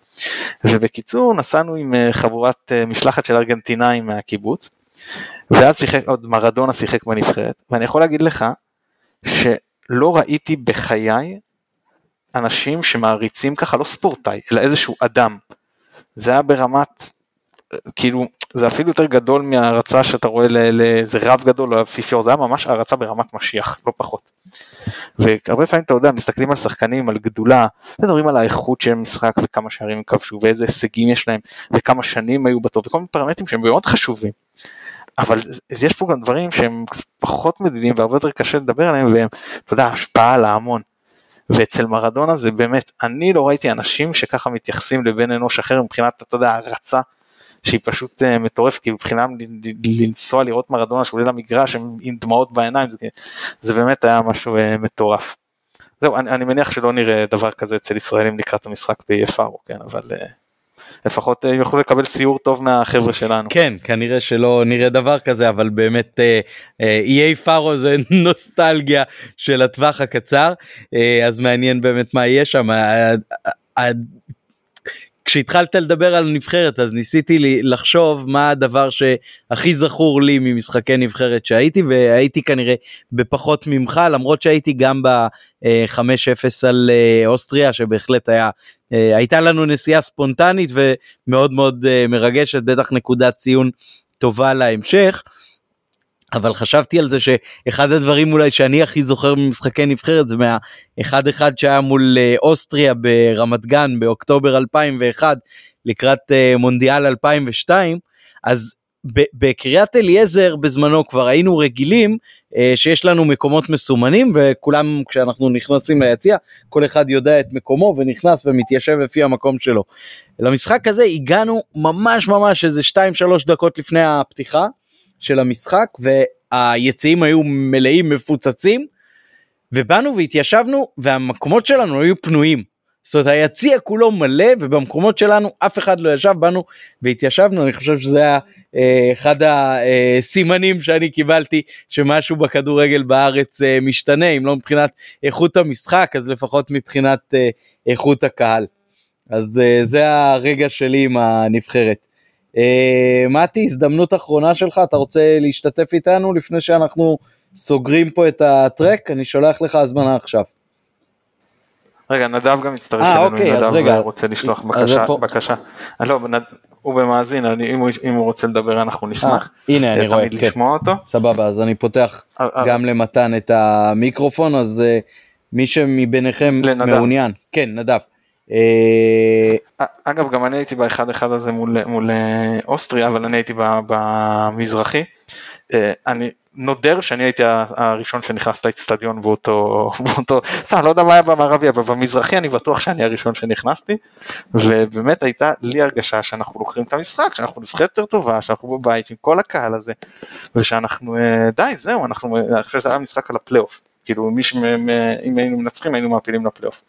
ובקיצור, נסענו עם uh, חבורת uh, משלחת של ארגנטינאים מהקיבוץ, ואז שיחק, עוד מרדונה שיחק בנבחרת, ואני יכול להגיד לך שלא ראיתי בחיי אנשים שמעריצים ככה, לא ספורטאי, אלא איזשהו אדם. זה היה ברמת כאילו זה אפילו יותר גדול מהערצה שאתה רואה לאיזה רב גדול או אפיפיור, זה היה ממש הערצה ברמת משיח, לא פחות. והרבה פעמים אתה יודע, מסתכלים על שחקנים, על גדולה, מדברים על האיכות של המשחק וכמה שערים הם כבשו ואיזה הישגים יש להם וכמה שנים היו בטוב וכל מיני פרמטרים שהם מאוד חשובים. אבל יש פה גם דברים שהם פחות מדידים והרבה יותר קשה לדבר עליהם והם, אתה יודע, השפעה על ההמון. ואצל מרדונה זה באמת, אני לא ראיתי אנשים שככה מתייחסים לבן אנוש אחר מבחינת, אתה יודע, הערצה שהיא פשוט uh, מטורפת, כי מבחינה לנסוע לראות מרדונה שעולה למגרש עם דמעות בעיניים, זה, זה באמת היה משהו uh, מטורף. זהו, אני, אני מניח שלא נראה דבר כזה אצל ישראלים לקראת המשחק ב-EFR, כן, אבל uh, לפחות הם יוכלו לקבל סיור טוב מהחבר'ה שלנו. כן, כנראה שלא נראה דבר כזה, אבל באמת איי פארו זה נוסטלגיה של הטווח הקצר, אז מעניין באמת מה יהיה שם. כשהתחלת לדבר על נבחרת אז ניסיתי לחשוב מה הדבר שהכי זכור לי ממשחקי נבחרת שהייתי והייתי כנראה בפחות ממך למרות שהייתי גם ב-5-0 על אה, אוסטריה שבהחלט היה אה, הייתה לנו נסיעה ספונטנית ומאוד מאוד אה, מרגשת בטח נקודת ציון טובה להמשך. אבל חשבתי על זה שאחד הדברים אולי שאני הכי זוכר ממשחקי נבחרת זה מהאחד אחד שהיה מול אה, אוסטריה ברמת גן באוקטובר 2001 לקראת אה, מונדיאל 2002 אז בקריית אליעזר בזמנו כבר היינו רגילים אה, שיש לנו מקומות מסומנים וכולם כשאנחנו נכנסים ליציע כל אחד יודע את מקומו ונכנס ומתיישב לפי המקום שלו. למשחק הזה הגענו ממש ממש איזה 2-3 דקות לפני הפתיחה של המשחק והיציעים היו מלאים מפוצצים ובאנו והתיישבנו והמקומות שלנו היו פנויים. זאת אומרת היציע כולו מלא ובמקומות שלנו אף אחד לא ישב באנו והתיישבנו אני חושב שזה היה אה, אחד הסימנים שאני קיבלתי שמשהו בכדורגל בארץ אה, משתנה אם לא מבחינת איכות המשחק אז לפחות מבחינת אה, איכות הקהל. אז אה, זה הרגע שלי עם הנבחרת. אה, מתי, הזדמנות אחרונה שלך, אתה רוצה להשתתף איתנו לפני שאנחנו סוגרים פה את הטרק? אני שולח לך הזמנה עכשיו. רגע, נדב גם מצטרף אה, אלינו, אוקיי, נדב רגע. רוצה לשלוח בקשה, איפה- בקשה. אה, לא, נד- הוא במאזין, אני- אם הוא- אם הוא רוצה לדבר אנחנו אה, נשמח. הנה אני אה, רואה, כן. לשמוע אותו. סבבה, אז אני פותח אה, אה, גם למתן את המיקרופון, אז אה, מי שמביניכם לנדב. מעוניין, כן, נדב. אה, אה, אגב, גם אני הייתי באחד אחד הזה מול, מול אה, אוסטריה, אבל אני הייתי במזרחי. אני נודר שאני הייתי הראשון שנכנס לאצטדיון באותו, באותו, סתם, לא יודע מה היה במערבי, אבל במזרחי אני בטוח שאני הראשון שנכנסתי, ובאמת הייתה לי הרגשה שאנחנו לוקחים את המשחק, שאנחנו נבחרת יותר טובה, שאנחנו בבית עם כל הקהל הזה, ושאנחנו, די, זהו, אנחנו, אני חושב שזה היה משחק על הפלייאוף. כאילו מי ש... אם היינו מנצחים היינו מעפילים לפלייאוף.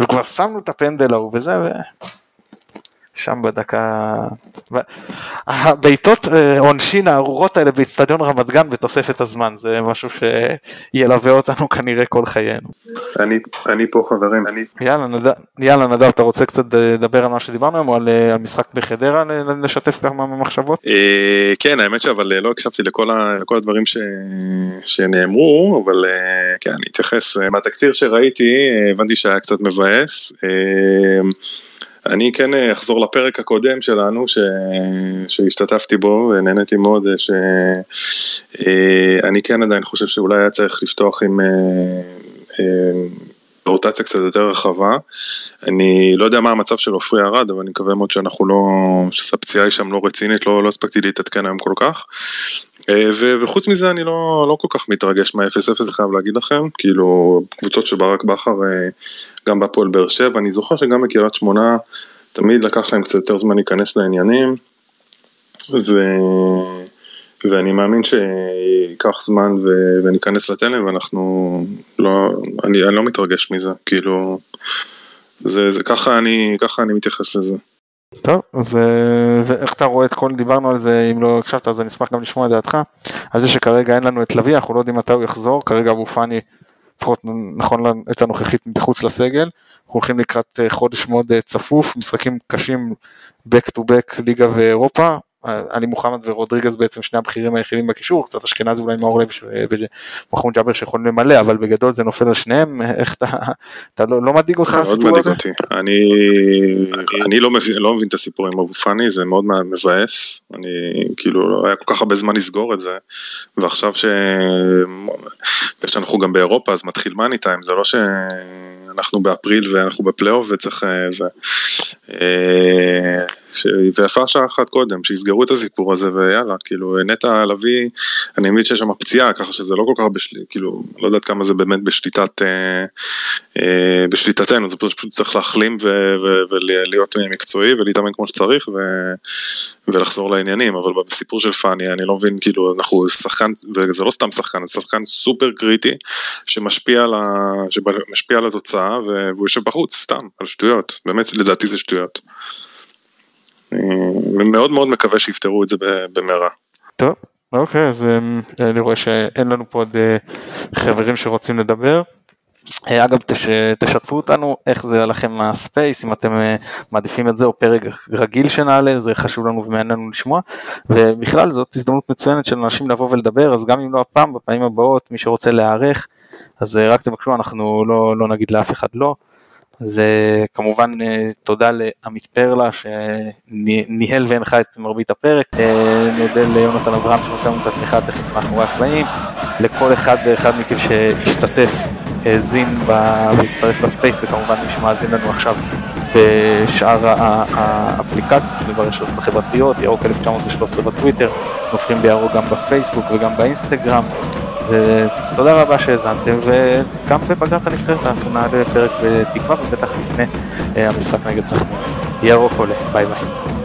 וכבר שמנו את הפנדל ההוא וזה, ו... שם בדקה... הבעיטות אה, עונשין הארורות האלה באיצטדיון רמת גן בתוספת הזמן, זה משהו שילווה אותנו כנראה כל חיינו. אני, אני פה חברים, אני, יאללה נדב, יאללה, נדב אתה רוצה קצת אה, לדבר על מה שדיברנו היום או על, אה, על משחק בחדרה, לשתף כמה מהמחשבות? אה, כן האמת שאבל לא הקשבתי לכל, ה, לכל הדברים ש, שנאמרו, אבל כן אני אתייחס, מהתקציר שראיתי הבנתי שהיה קצת מבאס, אני כן אה, אחזור לפרק הקודם שלנו ש... שהשתתפתי בו ונהניתי מאוד אה, שאני כן עדיין חושב שאולי היה צריך לפתוח עם אה, אה, רוטציה קצת יותר רחבה. אני לא יודע מה המצב של עופרי ארד אבל אני מקווה מאוד שאנחנו לא, שהפציעה היא שם לא רצינית, לא, לא הספקתי להתעדכן היום כל כך. אה, וחוץ מזה אני לא, לא כל כך מתרגש מה-0-0, זה חייב להגיד לכם, כאילו קבוצות של ברק בכר, אה, גם בהפועל באר שבע, אני זוכר שגם בקריית שמונה תמיד לקח להם קצת יותר זמן להיכנס לעניינים, ו... ואני מאמין שייקח זמן ו... וניכנס לתלם ואנחנו לא, אני, אני לא מתרגש מזה, כאילו, זה, זה ככה אני, ככה אני מתייחס לזה. טוב, ו... ואיך אתה רואה את כל, דיברנו על זה, אם לא הקשבת אז אני אשמח גם לשמוע את דעתך, על זה שכרגע אין לנו את לביא, אנחנו לא יודעים מתי הוא יחזור, כרגע אבו פאני, לפחות נכון לעת הנוכחית מחוץ לסגל, אנחנו הולכים לקראת אה, חודש מאוד אה, צפוף, משחקים קשים back to back ליגה ואירופה, עלי מוחמד ורודריגז בעצם שני הבכירים היחידים בקישור, קצת אשכנזי אולי מאור לב ומחמוד ג'אבר שיכולים למלא, אבל בגדול זה נופל על שניהם, איך אתה, אתה לא, לא מדאיג אותך מאוד הסיפור מדאיג הזה? אותי. אני, אני לא, מבין, לא מבין את הסיפור עם אבו פאני, זה מאוד מבאס. אני כאילו, לא היה כל כך הרבה זמן לסגור את זה, ועכשיו ש... שאנחנו גם באירופה אז מתחיל מאני טיים, זה לא שאנחנו באפריל ואנחנו בפלייאוף וצריך אה, זה. אה, ש... ויפה שעה אחת קודם, שיסגרו את הסיפור הזה ויאללה, כאילו נטע לביא, אני מבין שיש שם פציעה, ככה שזה לא כל כך בשליטה, כאילו, לא יודעת כמה זה באמת בשליטת, אה, אה, בשליטתנו, זה פשוט צריך להחלים ו- ו- ולהיות מקצועי ולהתאמן כמו שצריך ו- ולחזור לעניינים, אבל בסיפור של פאני אני לא מבין, כאילו, אנחנו שחקן, וזה לא סתם שחקן, זה שחקן סופר קריטי שמשפיע על, ה... שמשפיע על התוצאה והוא יושב בחוץ, סתם, על שטויות, באמת לדעתי זה שטויות. אה, ומאוד מאוד מקווה שיפתרו את זה במהרה. טוב, אוקיי, אז אמ, אני רואה שאין לנו פה עוד אה, חברים שרוצים לדבר. אה, אגב, תש, תשתפו אותנו איך זה לכם הספייס, אם אתם אה, מעדיפים את זה או פרק רגיל שנעלה, זה חשוב לנו ומעניין לנו לשמוע. ובכלל זאת הזדמנות מצוינת של אנשים לבוא ולדבר, אז גם אם לא הפעם, בפעמים הבאות, מי שרוצה להיערך, אז אה, רק תבקשו, אנחנו לא, לא נגיד לאף אחד לא. אז כמובן תודה לעמית פרלה שניהל והנחה את מרבית הפרק, נודה ליונתן אברהם שנותן לנו את התמיכה הטכנית מאחורי הקלעים, לכל אחד ואחד מכם שהשתתף, האזין והצטרף לספייס וכמובן מי שמאזין לנו עכשיו בשאר האפליקציות וברשתות החברתיות, ירוק 1913 בטוויטר, נופחים בירוק גם בפייסבוק וגם באינסטגרם. ותודה רבה שהאזנתם, וגם בפגרת הנבחרת אנחנו נעלה פרק בתקווה ובטח לפני אה, המשחק נגד סכנין. ירוק עולה, ביי ביי.